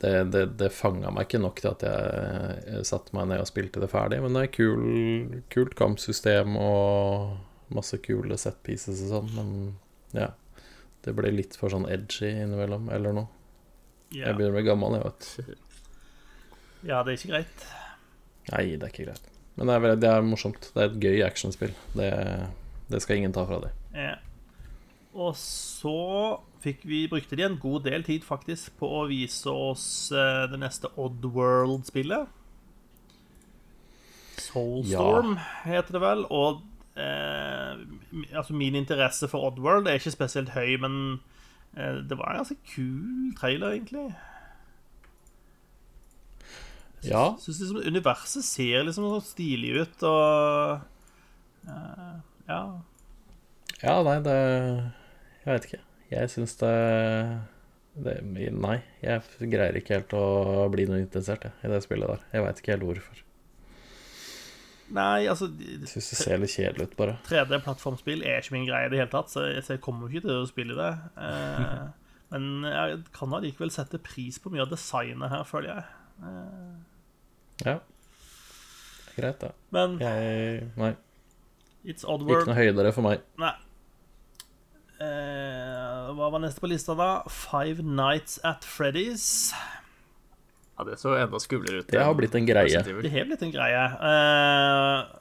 Det, det, det fanga meg ikke nok til at jeg, satte meg ned og spilte det ferdig. Men det er kul, kult kampsystem og masse kule set pieces og sånn. Men ja. Det ble litt for sånn edgy innimellom, eller noe. Ja. Jeg begynner å bli gammel, jeg, vet. ja, det er ikke greit. Nei, det er ikke greit. Men det er, det er morsomt. Det er et gøy actionspill. Det, det skal ingen ta fra dem. Ja. Og så fikk vi, brukte de en god del tid faktisk på å vise oss eh, det neste Oddworld-spillet. Soulstorm heter det vel. Og eh, altså min interesse for Oddworld er ikke spesielt høy, men eh, det var en ganske kul trailer, egentlig. Ja. Syns liksom universet ser liksom så stilig ut, og eh, Ja. Ja, nei, det Jeg vet ikke. Jeg syns det, det Nei, jeg greier ikke helt å bli noe interessert jeg, i det spillet der. Jeg veit ikke helt hvorfor. Nei, altså syns det ser litt kjedelig ut, bare. 3D-plattformspill er ikke min greie i det hele tatt, så jeg, kommer ikke til å spille det. Eh, men jeg kan allikevel sette pris på mye av designet her, føler jeg. Eh, Ja. Greit, da. men Jeg Nei. It's Ikke noe høydere for meg. Nei. Eh, hva var neste på lista, da? Five Nights at Freddy's. Ja, det så enda skumlere ut. Det har blitt en greie. Det har blitt en greie. Eh,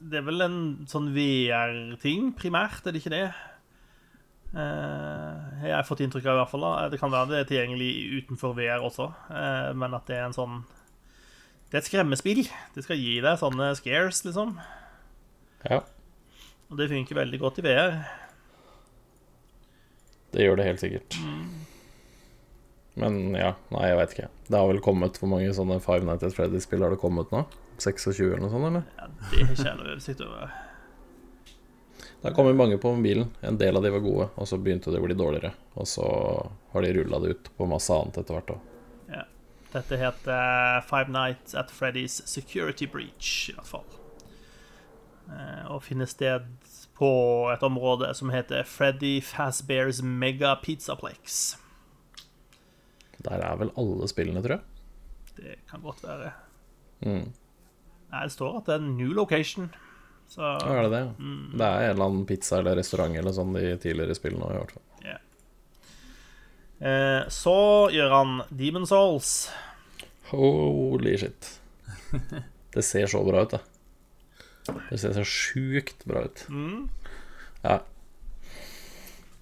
det er vel en sånn VR-ting, primært, er det ikke det? Eh, har fått inntrykk av, i hvert fall. da Det kan være det er tilgjengelig utenfor VR også, eh, men at det er en sånn Det er et skremmespill. Det skal gi deg sånne scares, liksom. Ja, Og det funker veldig godt i VR. Det gjør det helt sikkert. Men ja, nei, jeg veit ikke. Det har vel kommet Hvor mange sånne Five Nights at Freddy's-spill har det kommet nå? 26 eller noe sånt, eller? Ja, det har ikke jeg noe oversikt over. Det har kommet mange på mobilen. En del av de var gode, og så begynte de å bli dårligere. Og så har de rulla det ut på masse annet etter hvert òg. Ja. Dette heter Five Nights at Freddy's Security Breach, i hvert fall. Eh, Og finner sted på et område som heter Freddy Fazbear's Mega Pizzaplex. Der er vel alle spillene, tror jeg. Det kan godt være. Mm. Nei, det står at det er en new location. Så Ja, er det det? Mm. Det er en eller annen pizza eller restaurant eller sånn de tidligere spillene har i hvert fall. ja. Eh, Så gjør han Demon Souls. Holy shit. Det ser så bra ut, det. Det ser så sjukt bra ut. Mm. Ja.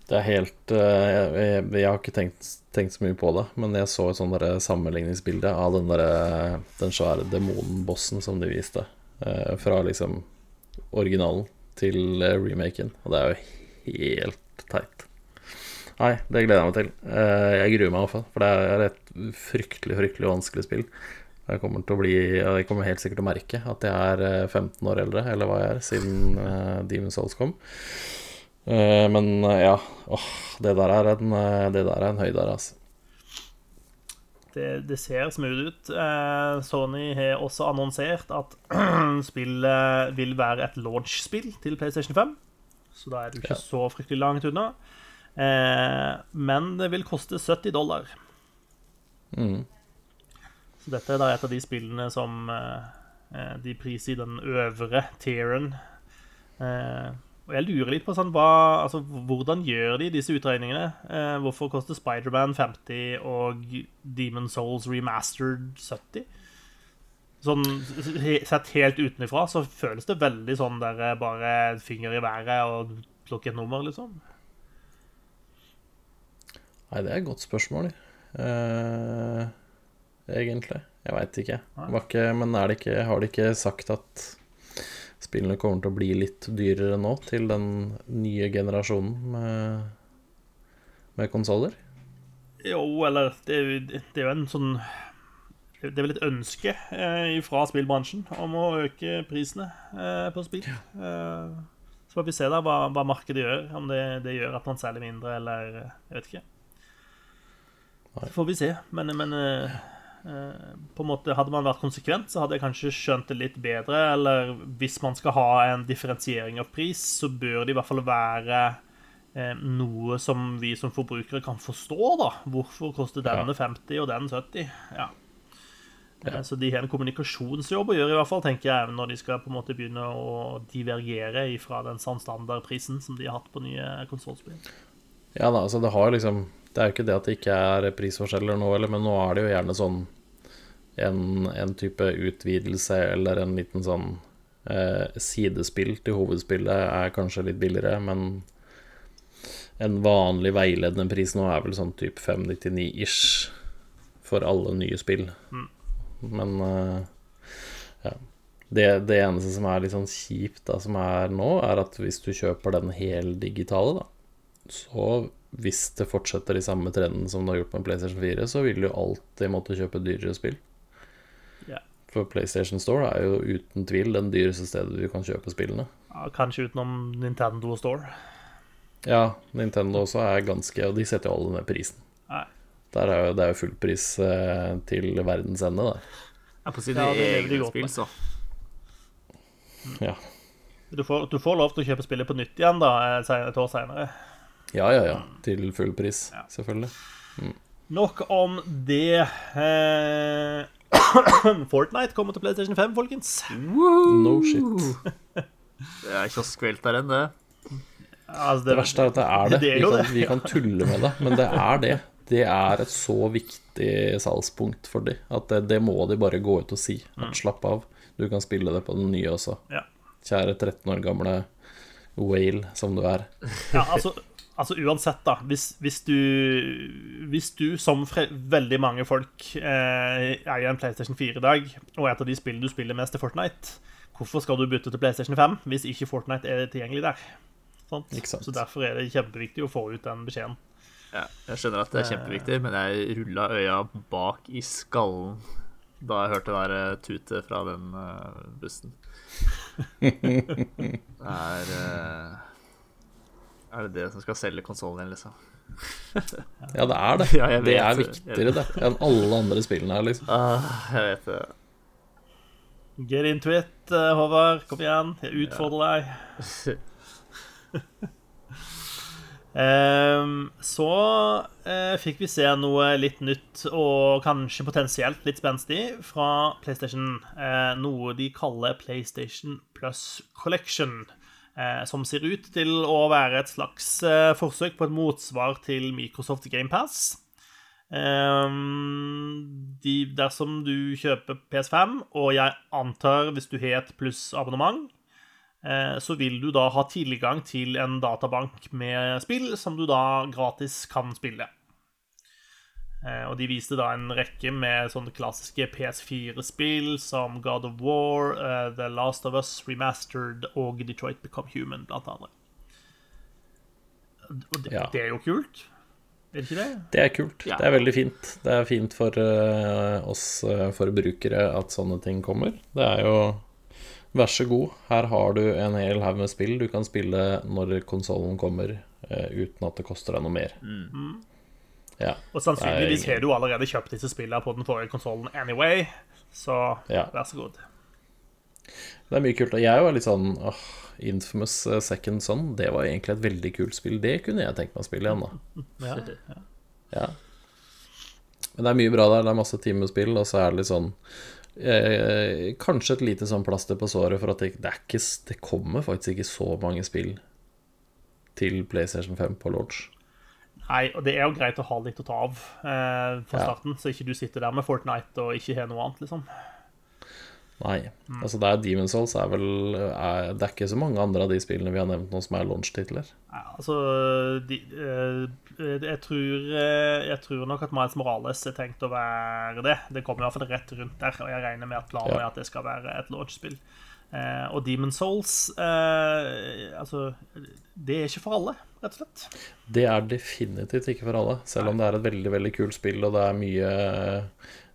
Det er helt eh, jeg, jeg, jeg har ikke tenkt, tenkt så mye på det, men jeg så et sånn sammenligningsbilde av den der, Den svære demonbossen som de viste, eh, fra liksom originalen til eh, remaken, og det er jo helt teit. Nei, det gleder jeg meg til. Jeg gruer meg for det er et fryktelig, fryktelig vanskelig spill. Jeg kommer, til å bli, jeg kommer helt sikkert til å merke at jeg er eh, 15 år eldre, eller hva jeg er, siden uh, Demon Souls kom. Eh, men eh, ja, åh, det der er en, eh, det der er en høydare, altså. Det, det ser smooth ut. Eh, Sony har også annonsert at spillet vil være et launch-spill til PlayStation 5. Så da er det ikke Ja. så fryktelig langt unna. Eh, men det vil koste 70 dollar. Mm. Dette er da et av de spillene som eh, eh, de priser i den øvre tieren. Eh, og jeg lurer litt på sånn, hva, altså, hvordan gjør de disse utregningene? Hvorfor koster Spiderman 50 og Demon Souls Remastered 70? Sånn sett helt utenfra så føles det veldig sånn der bare finger i været og plukke et nummer, liksom. Nei, det er et godt spørsmål, eh, egentlig. Jeg veit ikke. Var ikke. Men er det ikke, har de ikke sagt at spillene kommer til å bli litt dyrere nå, til den nye generasjonen med, med konsoller? Jo, eller det det er jo en sånn Det er vel et ønske eh, fra spillbransjen om å øke prisene eh, på spill. Eh, så får vi se da hva, hva markedet gjør, om det, det gjør at man selger mindre, eller eh, Jeg vet ikke. Så får vi se. Men, men eh, på en måte hadde man vært konsekvent, så hadde jeg kanskje skjønt det litt bedre. Eller hvis man skal ha en differensiering av pris, så bør det i hvert fall være eh, noe som vi som forbrukere kan forstå, da. Hvorfor koster denne 50 og den 70? Ja. ja. Så de har en kommunikasjonsjobb å gjøre, i hvert fall, tenker jeg, når de skal på en måte begynne å divergere fra den standardprisen som de har hatt på nye konsollspill. Ja da, altså det har liksom Det er jo ikke det at det ikke er prisforskjeller nå, eller, men nå er det jo gjerne sånn en, en type utvidelse eller en liten sånn eh, sidespill til hovedspillet er kanskje litt billigere, men en vanlig veiledende pris nå er vel sånn type 599-ish for alle nye spill. Men eh, ja. Det, det eneste som er litt sånn kjipt da, som er nå, er at hvis du kjøper den heldigitale, da, så hvis det fortsetter i samme trenden som det har gjort med PlayStation 4, så vil du alltid måtte kjøpe dyrere spill. For PlayStation Store er jo uten tvil den dyreste stedet du kan kjøpe spillene. Ja, kanskje utenom Nintendo Store. Ja, Nintendo også er ganske Og de setter jo alle ned prisen. Nei. Der er jo, det er jo fullpris eh, til verdens ende, der. Ja, på sine Ja, egne spill, så. Ja. Du får, du får lov til å kjøpe spillet på nytt igjen da, eh, et år senere. ja, ja, ja. Til full pris, Ja. selvfølgelig. Nok om det. Eh, Fortnite kommer til PlayStation 5, folkens. No shit. Det er kioskvelteren, det. Altså, Det det. verste er at det er det. Det er Vi kan, det. vi kan tulle med det, men det er det. det er et så viktig salgspunkt for dem at det, det må de bare gå ut og si. At slapp av, du kan spille det på den nye også. Ja. Kjære 13 år gamle whale som du er. Ja, altså, altså uansett, da. Hvis, hvis, du, hvis du, som fre veldig mange folk, eh, eier en PlayStation 4 i dag, og et av de spillene du spiller mest, er Fortnite, hvorfor skal du bytte til PlayStation 5 hvis ikke Fortnite er tilgjengelig der? Sant? Så derfor er det kjempeviktig å få ut den beskjeden. Ja, jeg skjønner at det er kjempeviktig, men jeg rulla øya bak i skallen da jeg hørte det der eh, tutet fra den eh, bussen. Det er eh, Er det det som skal selge konsollen din, liksom? Ja, det er det. Ja, det er viktigere det enn alle andre spillene her, liksom. Ah, jeg vet det. Get into it, eh, Håvard. Kom igjen. Jeg utfordrer deg. Um, så uh, fikk vi se noe litt nytt og kanskje potensielt litt spenstig fra PlayStation. Uh, noe de kaller PlayStation Plus Collection. Eh, som ser ut til å være et slags eh, forsøk på et motsvar til Microsoft GamePass. Um, de, dersom du kjøper PS5, og jeg antar hvis du har et plussabonnement, eh, så vil du da ha tilgang til en databank med spill som du da gratis kan spille. Eh, og de viste da en rekke med sånne klassiske PS4-spill som God of War, uh, The Last of Us Remastered og Detroit Become Human, blant annet. Og det, Ja. det er jo kult. Er det ikke det? Det er kult. Ja. Det er veldig fint. Det er fint for uh, oss uh, forbrukere at sånne ting kommer. Det er jo Vær så god, her har du en hel haug med spill du kan spille når konsollen kommer, uten at det koster deg noe mer. Ja. Og sannsynligvis har du allerede kjøpt disse spillene på den forrige konsollen anyway, så Ja. vær så god. Det er mye kult. Og jeg var litt sånn åh, Infamous eh, Second Son, det var egentlig et veldig kult spill. Det kunne jeg tenkt meg å spille igjen, da. Ja. Ja. Men det er mye bra der. Det er masse timespill, og så er det litt sånn eh, Kanskje et lite sånn plaster på såret for at det, det er ikke Det kommer faktisk ikke så mange spill til PlayStation 5 på launch. Nei, og det er jo greit å ha litt å ta av eh, fra Ja. starten, så ikke du sitter der med Fortnite og ikke har noe annet, liksom. Nei. Altså, det er Demon's Souls er vel er, Det er ikke så mange andre av de spillene vi har nevnt nå som er launch-titler. Ja, altså de, eh, jeg, tror, eh, jeg tror nok at Miles Morales er tenkt å være det. Det kommer i hvert fall rett rundt der, og jeg regner med at planen Ja. er at det skal være et launch-spill. Eh, og Demon Souls eh, Altså, det er ikke for alle, rett og slett. Det er definitivt ikke for alle. Selv om det er et veldig veldig kult spill, og det er mye,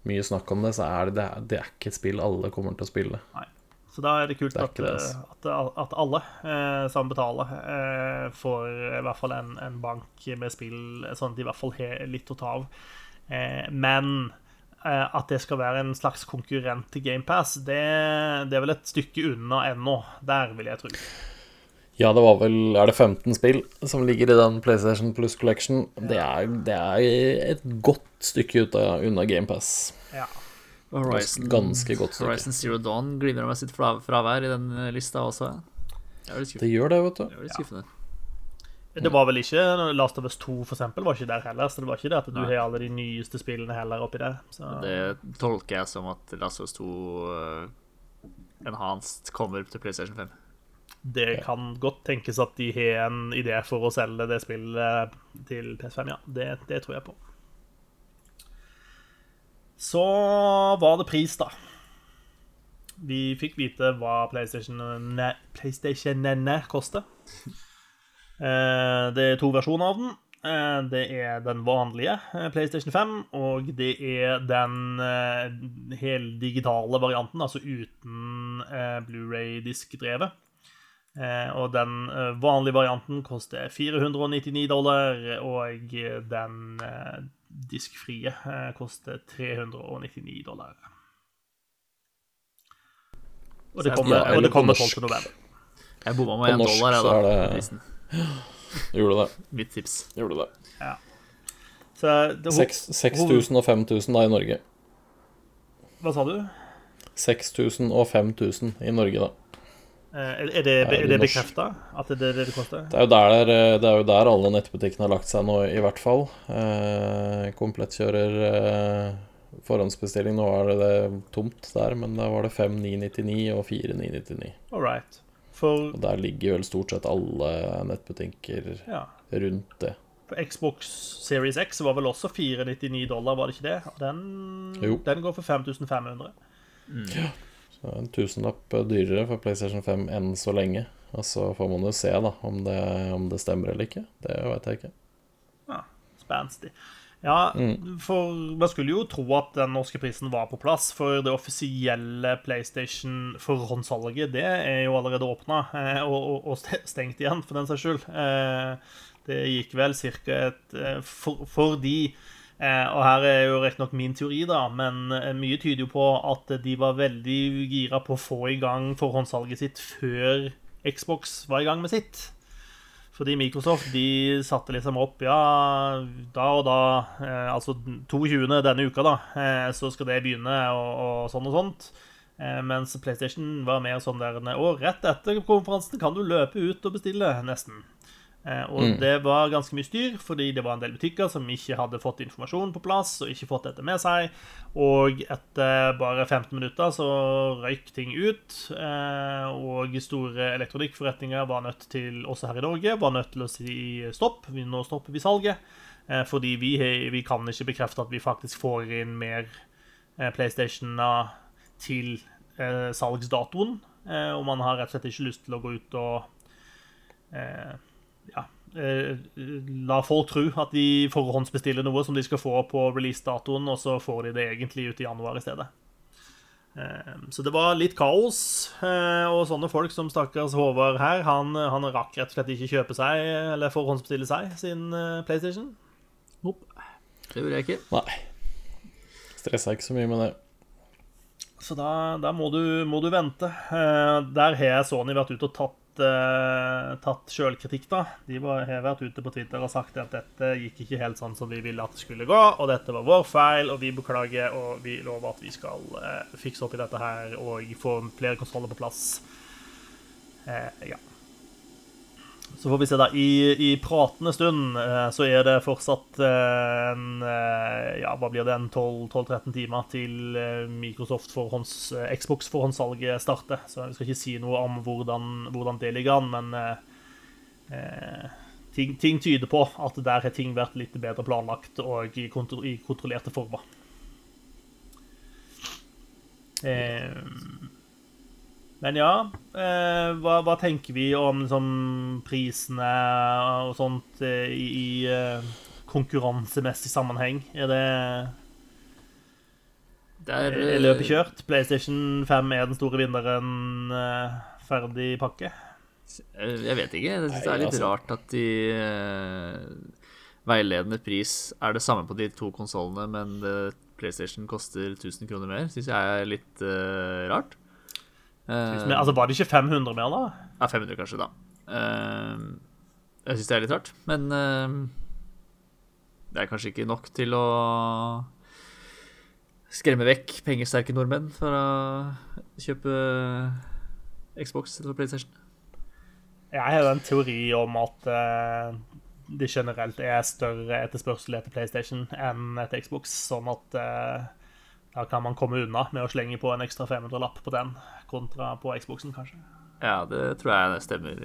mye snakk om det, så er det, det, er, det er ikke et spill alle kommer til å spille. Nei. Så da er det kult Det er at, det, altså. at, at alle eh, som betaler, eh, får i hvert fall en, en bank med spill, sånn at de i hvert fall har litt å ta av. Eh, men eh, at det skal være en slags konkurrent til GamePass, det, det er vel et stykke unna ennå. Der vil jeg tro. Ja, det var vel Er det 15 spill som ligger i den PlayStation Plus Collection? Det er, det er et godt stykke ut av, unna GamePass. Ja. Horizon, Ganske godt stykke. Horizon Zero Dawn glimrer med sitt fra- fravær i den eh, lista også. Det Det gjør det, vet du. Det er litt skuffende. Det var vel ikke Last of Us 2, for eksempel, var ikke der heller. Så det var ikke det at du Nei. har alle de nyeste spillene heller oppi der. Så. Det tolker jeg som at Last of Us 2 uh, Enhanced kommer til PlayStation 5. Det kan godt tenkes at de har en idé for å selge det spillet til PS5, ja. Det, det tror jeg på. Så var det pris, da. Vi fikk vite hva PlayStation PlayStationene koster. Eh, Det er to versjoner av den. Eh, Det er den vanlige eh, PlayStation 5, og det er den heldigitale varianten, altså uten eh, Blu-ray-diskdrevet. Eh, og den vanlige varianten koster 499 dollar, og den diskfrie koster 399 dollar. Og det kommer, og det kommer på 12. november. Jeg bomma med én dollar, jeg, da. Gjorde det. Mitt tips. Gjorde det. Så det, 6000 og 5000 da i Norge. Hva sa du? 6000 og 5000 i Norge, da. Eh, Er det, Ja, er det bekrefta at det er det det koster? Det er, jo der, det er jo der alle nettbutikkene har lagt seg nå, i hvert fall. Eh, komplett kjører eh, forhåndsbestilling. Nå er det, det tomt der, men da var det 5999 og 4999. All right. For Og der ligger vel stort sett alle nettbutikker ja, rundt det. for Xbox Series X var vel også 499 dollar, var det ikke det? Og den, Jo. den går for 5500. Ja, Så en tusenlapp dyrere for PlayStation 5 enn så lenge. Og så får man jo se da om det, om det stemmer eller ikke. Det vet jeg ikke. Ja, Spenstig. Ja, Mm. for man skulle jo tro at den norske prisen var på plass, for det offisielle PlayStation-forhåndssalget, det er jo allerede åpna og, og, og stengt igjen, for den saks skyld. Eh, Det gikk vel ca. et for, for, de eh, Og her er jo riktignok min teori, da, men eh, mye tyder jo på at de var veldig gira på å få i gang forhåndssalget sitt før Xbox var i gang med sitt. Fordi Microsoft de satte liksom opp Ja, da og da, eh, altså 22. denne uka, da, eh, så skal det begynne, og, og sånn og sånt. Eh, mens PlayStation var mer sånn der Og rett etter konferansen kan du løpe ut og bestille, nesten. Eh, og Mm. det var ganske mye styr, fordi det var en del butikker som ikke hadde fått informasjon på plass, og ikke fått dette med seg. Og etter bare 15 minutter så røyk ting ut. Eh, og store elektronikkforretninger var nødt til, også her i Norge, var nødt til å si stopp. Vi- Nå stopper vi salget. Eh, fordi vi, vi kan ikke bekrefte at vi faktisk får inn mer PlayStationer til salgsdatoen. Og man har rett og slett ikke lyst til å gå ut og eh, ja, eh, la folk tro at de forhåndsbestiller noe som de skal få på releasedatoen, og så får de det egentlig ut i januar i stedet. Eh, Så det var litt kaos, eh, og sånne folk som stakkars Håvard her, han, han rakk rett og slett ikke kjøpe seg, eller forhåndsbestille seg, sin PlayStation. Nope. Det gjorde jeg ikke. Nei. Stressa ikke så mye med det. Så da, da må, du, må du vente. Eh, Der har Sony vært ute og tatt, eh, tatt sjølkritikk, da. De har vært ute på Twitter og sagt at dette gikk ikke helt sånn som vi ville at det skulle gå, og dette var vår feil, og vi beklager, og vi lover at vi skal uh, fikse opp i dette her og få flere kontroller på plass. Uh, ja. Så får vi se, da. I, i pratende stund eh, så er det fortsatt eh, en eh, Ja, hva blir det? En 12-13 timer til Microsoft forhånds, Xbox forhåndssalget starter. Så vi skal ikke si noe om hvordan, hvordan det ligger an, men eh, ting, ting tyder på at der har ting vært litt bedre planlagt og i, kontro i kontrollerte former. Eh, men ja, eh, hva, hva tenker vi om liksom, prisene og sånt eh, i, i eh, konkurransemessig sammenheng? Er det der, er, løpet kjørt? PlayStation 5 er den store vinneren. eh, ferdig pakke? Jeg vet ikke. Jeg synes det er litt altså. rart at de eh, Veiledende pris er det samme på de to konsollene, men PlayStation koster 1000 kroner mer. Syns jeg er litt eh, rart. Eh, Men, altså, Var det ikke 500 mer, da? Ja, 500 kanskje, da. Uh, jeg syns det er litt rart, men eh, det er kanskje ikke nok til å skremme vekk pengesterke nordmenn fra å kjøpe Xbox eller PlayStation. Jeg har jo en teori om at det generelt er større etterspørsel etter PlayStation enn etter Xbox, sånn at da kan man komme unna med å slenge på en ekstra 500-lapp på den, kontra på Xboxen, kanskje. Ja, det tror jeg det stemmer.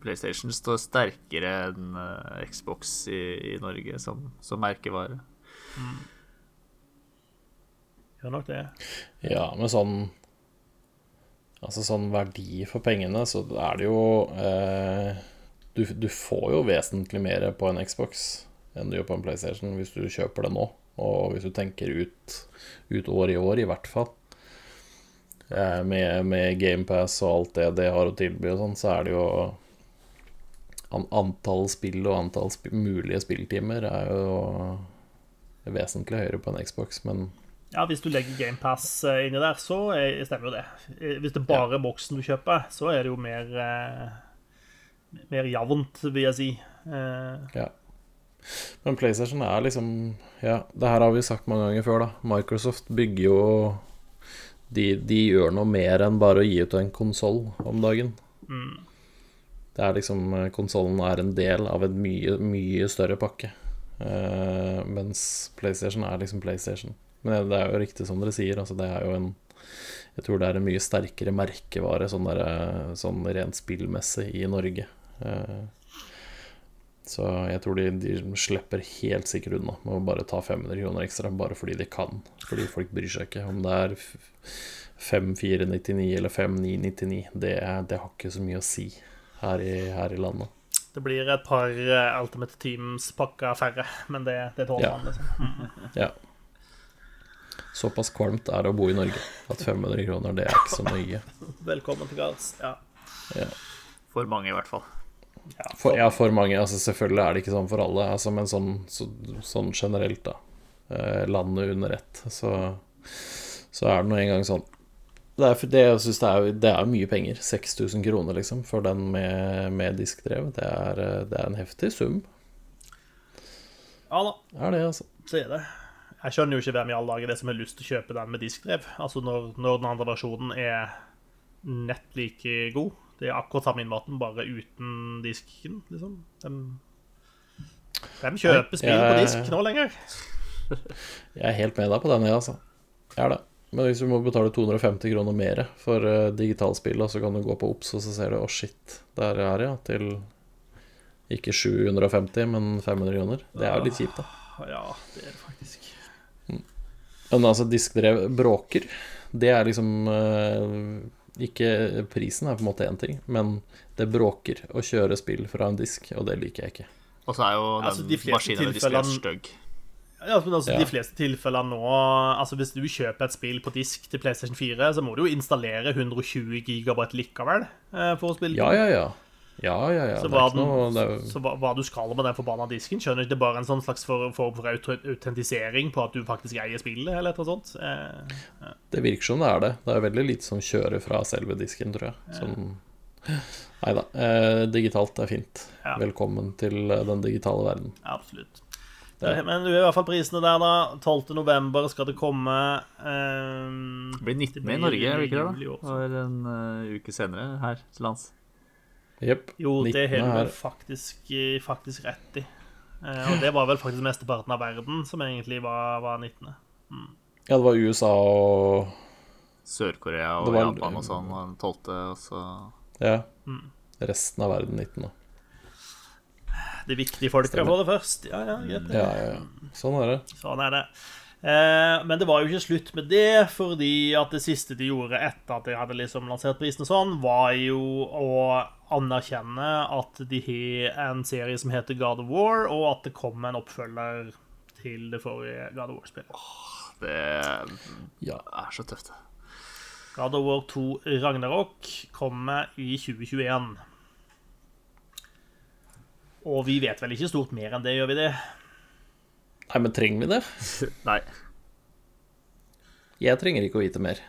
PlayStation står sterkere enn eh, Xbox i, i Norge som, som merkevare. Gjør nok det. Ja, med sånn Altså sånn verdi for pengene, så er det jo eh, du, du får jo vesentlig mer på en Xbox enn du gjør på en PlayStation hvis du kjøper det nå. Og hvis du tenker ut, ut år i år, i hvert fall. Eh, med, med GamePass og alt det det har å tilby og sånn, så er det jo Antall spill og antall sp mulige spilltimer er jo vesentlig høyere på en Xbox, men Ja, hvis du legger GamePass inni der, så er- stemmer jo det. Eh, Hvis det bare er boksen du kjøper, så er det jo mer eh, Mer jevnt, vil jeg si. Eh, Ja. Men PlayStation er liksom Ja, det her har vi sagt mange ganger før, da. Microsoft bygger jo de, de gjør noe mer enn bare å gi ut en konsoll om dagen. Det er liksom Konsollen er en del av en mye, mye større pakke. Uh, mens PlayStation er liksom PlayStation. Men det er jo riktig som dere sier, altså det er jo en Jeg tror det er en mye sterkere merkevare sånn, der, eh, sånn rent spillmessig i Norge. Eh, så jeg tror de, de slipper helt sikkert unna med å bare ta 500 kroner ekstra, bare fordi de kan. Fordi folk bryr seg ikke. Om det er 5499 eller 5999, det, det har ikke så mye å si her i, her i landet. Det blir et par eh, Ultimate Teams-pakker færre, men det, det tåler Ja. man, liksom. Ja. Såpass kvalmt er det å bo i Norge at 500 kroner, det er ikke så nøye. Velkommen til gards. Ja. Ja. For mange, i hvert fall. For, ja, for mange. Altså, selvfølgelig er det ikke sånn for alle, altså, men sånn, så, sånn generelt, da. Eh, landet under ett, så, så er det nå engang sånn. Det er, det, jeg synes det, er, det er mye penger. 6000 kroner, liksom, for den med, med diskdrev. Det er, eh, det er en heftig sum. ja da, Er det, altså. så er det. Jeg skjønner jo ikke hvem i alle dager det er som har lyst til å kjøpe den med diskdrev. Altså når, når den andre versjonen er nett like god. Det er akkurat samme innmaten, bare uten disken, liksom. Hvem, hvem kjøper spill på disk nå lenger? Jeg er helt med deg på den, jeg, altså. Jeg er det. Men hvis du må betale 250 kroner mer for uh, digitalspill, så kan du gå på Ops, og så ser du å, shit, der er det, ja, til ikke 750, men 500 kroner. Det er jo litt kjipt, da. Ja, det er det faktisk. Men altså, diskdrev bråker. Det er liksom eh, Ikke Prisen er på en måte én ting, men det bråker å kjøre spill fra en disk, og det liker jeg ikke. Og så er jo den Altså, de maskinen tilfellene- stygg. Ja, men altså, Ja. De fleste tilfeller nå Altså Hvis du kjøper et spill på disk til PlayStation 4, så må du jo installere 120 GB likevel eh, for å spille. Ja, ja, ja. Ja, ja, ja. Så, hva, den, noe det er, så hva, hva du skal med den forbanna disken, skjønner ikke det er bare en sånn slags for- form for for, autentisering på at du faktisk eier spillet, eller et eller annet sånt. Eh, det virker som det er det. Det er veldig lite som kjører fra selve disken, tror jeg. Sånn Nei da. Eh, digitalt er fint. Ja. Velkommen til eh, den digitale verden. absolutt. Det, men du er i hvert fall prisene der, da. 12. november skal det komme. Eh, Det blir 19 blir i Norge, er det ikke det? også. da? Og en uh, uke senere her til lands. Jepp. Jo, det 19. har du vel faktisk, faktisk rett i. Eh, og det var vel faktisk mesteparten av verden som egentlig var, var 19. Ja, det var USA og Sør-Korea og var- Japan og sånn, og den 12., og så Ja. Mm. Resten av verden 19. da. De viktige folka får det først. Ja, ja, greit. Ja, ja, ja. Sånn er det. Sånn er det. Eh, men det var jo ikke slutt med det, fordi at det siste de gjorde etter at de hadde liksom lansert prisen og sånn, var jo å anerkjenne at de har en serie som heter God of War, og at det kom en oppfølger til det forrige God of War-spillet. Det er så tøft. God of War 2 Ragnarok kommer i 2021. Og vi vet vel ikke stort mer enn det, gjør vi det? Nei, men trenger vi det? Nei. Jeg trenger ikke å vite mer.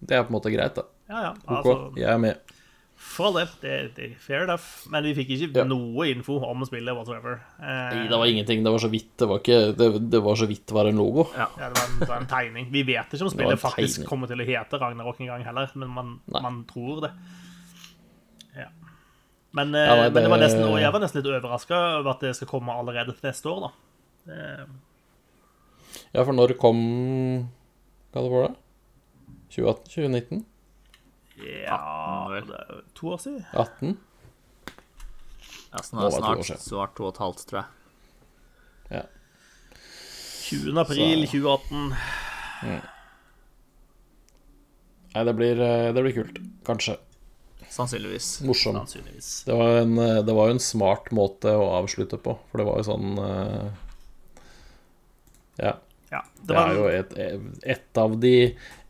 Det er på en måte greit, da. Ja, ja. Ok, Altså, jeg er med. for all del. Det, det er fair enough. Men vi fikk ikke Ja. noe info om spillet whatsoever. Eh, Nei, det var ingenting. Det var så vidt det var ikke Det, det var så vidt det var en logo. ja, det, var en, det var en tegning. Vi vet ikke om Det spillet faktisk tegning. kommer til å hete Ragnarok en gang heller, men man, man tror det. Ja. Men, eh, Ja, nei, men det var nesten, og jeg var nesten litt overraska over at det skal komme allerede neste år, da. Det, Ja, for når kom Hva det var det? 2018? 2019? ja vel. det er to år siden. 18? Ja, snart, er snart, år siden. snart to og et halvt, tror jeg. Ja. 20. april Så- 2018. Nei, det blir, eh, det blir kult. Kanskje. Sannsynligvis. Morsom. Sannsynligvis. Det var, en, eh, det var jo en smart måte å avslutte på, for det var jo sånn eh, Ja. Ja, Det det er jo et, et, av de,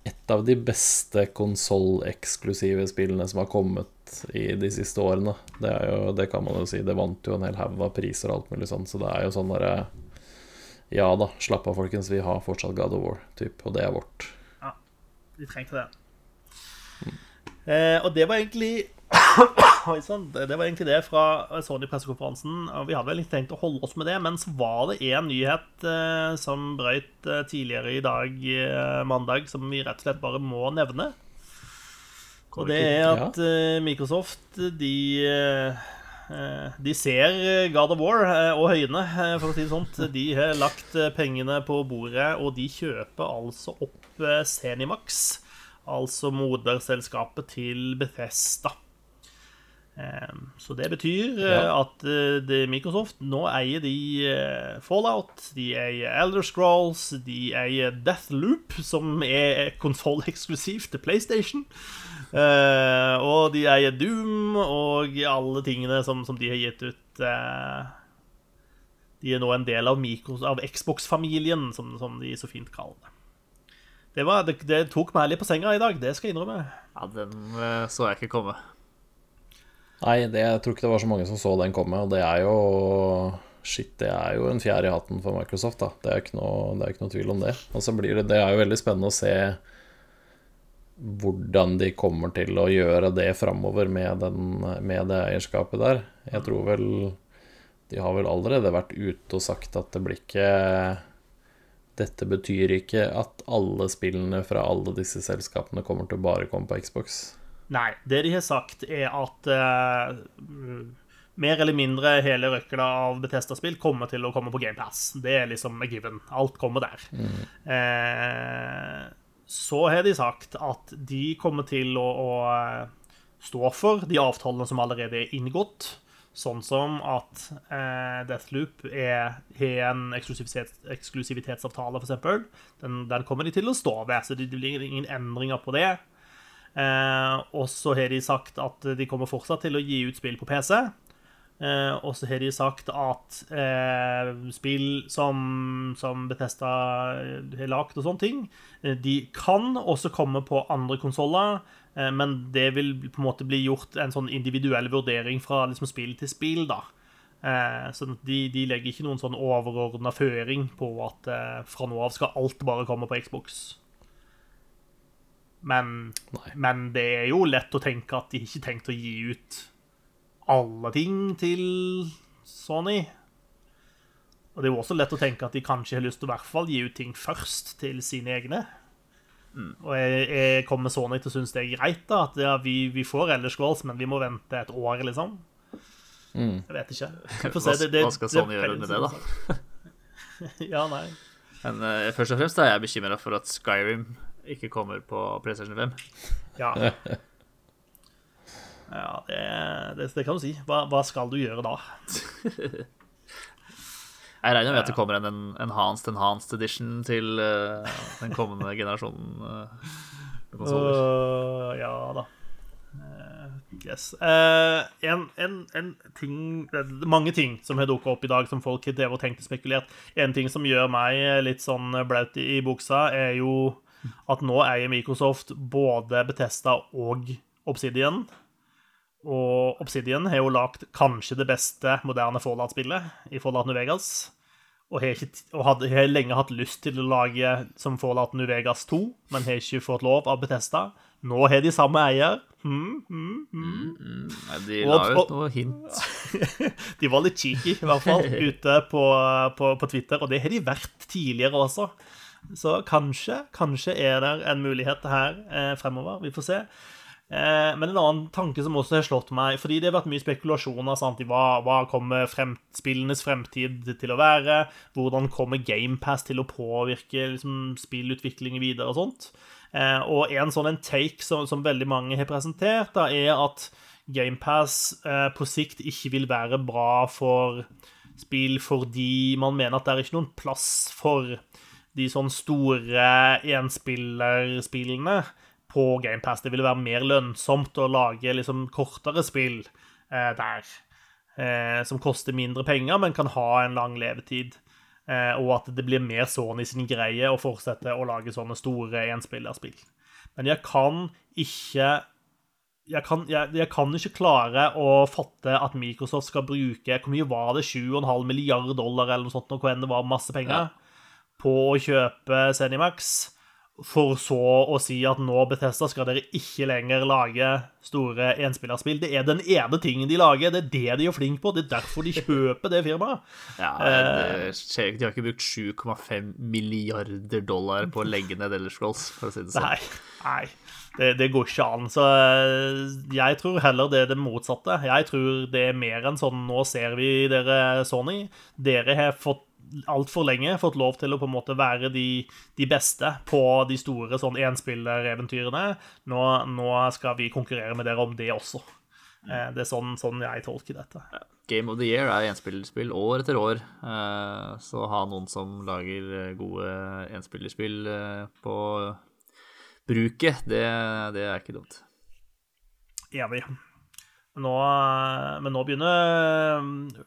et av de beste konsolleksklusive spillene som har kommet i de siste årene. Det, jo, det kan man jo si. Det vant jo en hel haug av priser og alt mulig sånn, så det er jo sånn derre Ja da, slapp av, folkens. Vi har fortsatt God of War, typ, og det er vårt. Ja, Vi trengte det. Eh, og det var egentlig. Det, det var egentlig det fra Sony-pressekonferansen. Vi hadde vel ikke tenkt å holde oss med det, men så var det en nyhet eh, som brøyt eh, tidligere i dag, eh, mandag, som vi rett og slett bare må nevne. Og det er at eh, Microsoft, de eh, eh, de ser God of War og høyene, for å si det sånt. De har lagt pengene på bordet, og de kjøper altså opp Senimax, altså moderselskapet til Bethesda. Eh, Så det betyr eh, Ja. at eh, det Microsoft nå eier de eh, Fallout, de eier Elder Scrolls, de eier Deathloop, som er konsolleksklusivt til PlayStation. Eh, og de eier Doom og alle tingene som, som de har gitt ut. eh, de er nå en del av, av Xbox-familien, som, som de så fint kaller det. Det, var, det. det tok meg litt på senga i dag, det skal jeg innrømme. Ja, den eh, så jeg ikke komme. Nei, det, jeg tror ikke det var så mange som så den komme, og det er jo Shit, det er jo en fjær i hatten for Microsoft, da. Det er ikke noe, det er ikke noe tvil om det. Og så blir det Det er jo veldig spennende å se hvordan de kommer til å gjøre det framover med, med det eierskapet der. Jeg tror vel De har vel allerede vært ute og sagt at det blir ikke Dette betyr ikke at alle spillene fra alle disse selskapene kommer til å bare komme på Xbox. Nei, det de har sagt, er at uh, mer eller mindre hele røkla av Bethesda-spill kommer til å komme på GamePass. Det er liksom a given. Alt kommer der. Eh, så har de sagt at de kommer til å, å eh, stå for de avtalene som allerede er inngått. Sånn som at eh, Deathloop har en eksklusivitet, eksklusivitetsavtale, f.eks. Den, den kommer de til å stå ved, så det blir ingen endringer på det. Eh, og så har de sagt at de kommer fortsatt til å gi ut spill på PC. Eh, og så har de sagt at eh, spill som, som Bethesda har lagd og sånne ting, de kan også komme på andre konsoller, men det vil på en måte bli gjort en sånn individuell vurdering fra liksom, spill til spill, da. Så de, de legger ikke noen sånn overordna føring på at fra nå av skal alt bare komme på Xbox. Men, men det er jo lett å tenke at de ikke tenkte å gi ut alle ting til Sony. Og det er jo også lett å tenke at de kanskje har lyst til å i hvert fall gi ut ting først til sine egne. Og jeg, jeg kommer Sony til å synes det er greit, da, at ja, vi, vi får Elder Goals, men vi må vente et år, liksom. Jeg vet ikke. Vi får se. Hva- hva skal Sony gjøre med det, da? ja, nei. Men uh, først og fremst er jeg bekymra for at Skyrim ikke kommer på PlayStation 5. Ja. Ja, det, det, det kan du si. Hva, hva skal du gjøre da? Jeg regner med at det kommer en, en enhanced enhanced edition til uh, den kommende generasjonen uh. Øh, ja da. Eh, yes. Eh, en, en, en ting mange ting som har dukka opp i dag som folk har drevet og tenkt og spekulert. En ting som gjør meg litt sånn blaut i, i buksa, er jo at nå eier Microsoft både Bethesda og Obsidian. Og Obsidian har jo lagd kanskje det beste moderne Fallout-spillet i Fallout New Vegas. Og har, ikke, og hadde, har lenge hatt lyst til å lage som Fallout New Vegas 2, men har ikke fått lov av Bethesda. Nå har de samme eier. Mm, mm, mm. Nei, De Og- la ut og- noe hint. De var litt cheeky, i hvert fall, ute på, på, på Twitter. Og det har de vært tidligere også. Så kanskje, kanskje er det en mulighet her eh, fremover. Vi får se. Eh, men en annen tanke som også har slått meg Fordi det har vært mye spekulasjoner sant, i hva, hva kommer frem, spillenes fremtid til å være. Hvordan kommer GamePass til å påvirke liksom, spillutviklingen videre og sånt. Eh, og en sånn en take som, som veldig mange har presentert, da, er at GamePass eh, på sikt ikke vil være bra for spill fordi man mener at det er ikke noen plass for de sånn store enspillerspillene på GamePass. Det ville være mer lønnsomt å lage liksom kortere spill eh, der. Eh, som koster mindre penger, men kan ha en lang levetid. Eh, og at det blir mer Sony sin greie å fortsette å lage sånne store enspillerspill. Men jeg kan ikke jeg kan, jeg, jeg kan ikke klare å fatte at Microsoft skal bruke Hvor mye var det? 7,5 milliarder dollar eller noe sånt, hvor enn det var masse penger, på å kjøpe Zenimax. for så å si at nå, Bethesda, skal dere ikke lenger lage store enspillerspill. Det er den ene tingen de lager, det er det de er flinke på. Det er derfor de kjøper det firmaet. Ja, det skjer ikke. De har ikke brukt 7,5 milliarder dollar på å legge ned Elder Scrolls, for å si det sånn. Nei, nei det, det, går ikke an. Så eh, jeg tror heller det er det motsatte. Jeg tror det er mer enn sånn Nå ser vi dere, Sony. Dere har fått altfor lenge fått lov til å på en måte være de, de beste på de store sånn enspillereventyrene. Nå, nå skal vi konkurrere med dere om det også. Eh, det er sånn, sånn jeg tolker dette. Game of the Year er enspillerspill år etter år. Eh, så ha noen som lager gode enspillerspill eh, på bruket, det, det er ikke dumt. Enig. Nå, men nå begynner,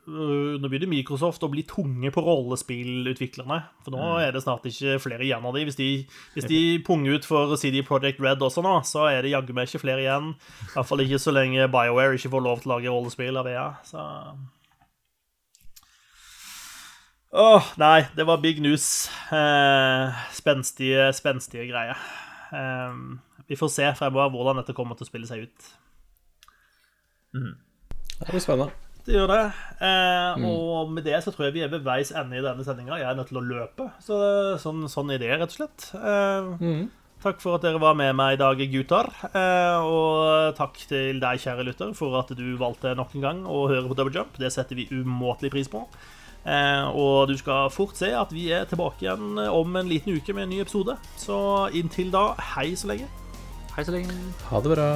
nå begynner, Microsoft å bli tunge på rollespillutviklerne. For nå mm. er det snart ikke flere igjen av de. Hvis de, hvis de punger ut for CD Project Red også nå, så er det jaggu meg ikke flere igjen. I hvert fall ikke så lenge BioWare ikke får lov til å lage rollespill av EA. Så Åh, nei, det var big news. Eh, spenstige, spenstige greier. Eh, vi får se fremover hvordan dette kommer til å spille seg ut. Mm. Det blir spennende. Det gjør det. Eh, mm. Og med det så tror jeg vi er ved veis ende i denne sendinga. Jeg er nødt til å løpe. Så sånn, sånn er det, rett og slett. Eh, mm. Takk for at dere var med meg i dag, gutter. Eh, og takk til deg, kjære lytter, for at du valgte nok en gang å høre på Double Jump. Det setter vi umåtelig pris på. Eh, og du skal fort se at vi er tilbake igjen om en liten uke med en ny episode. Så inntil da, hei så lenge. Hei så lenge. Ha det bra.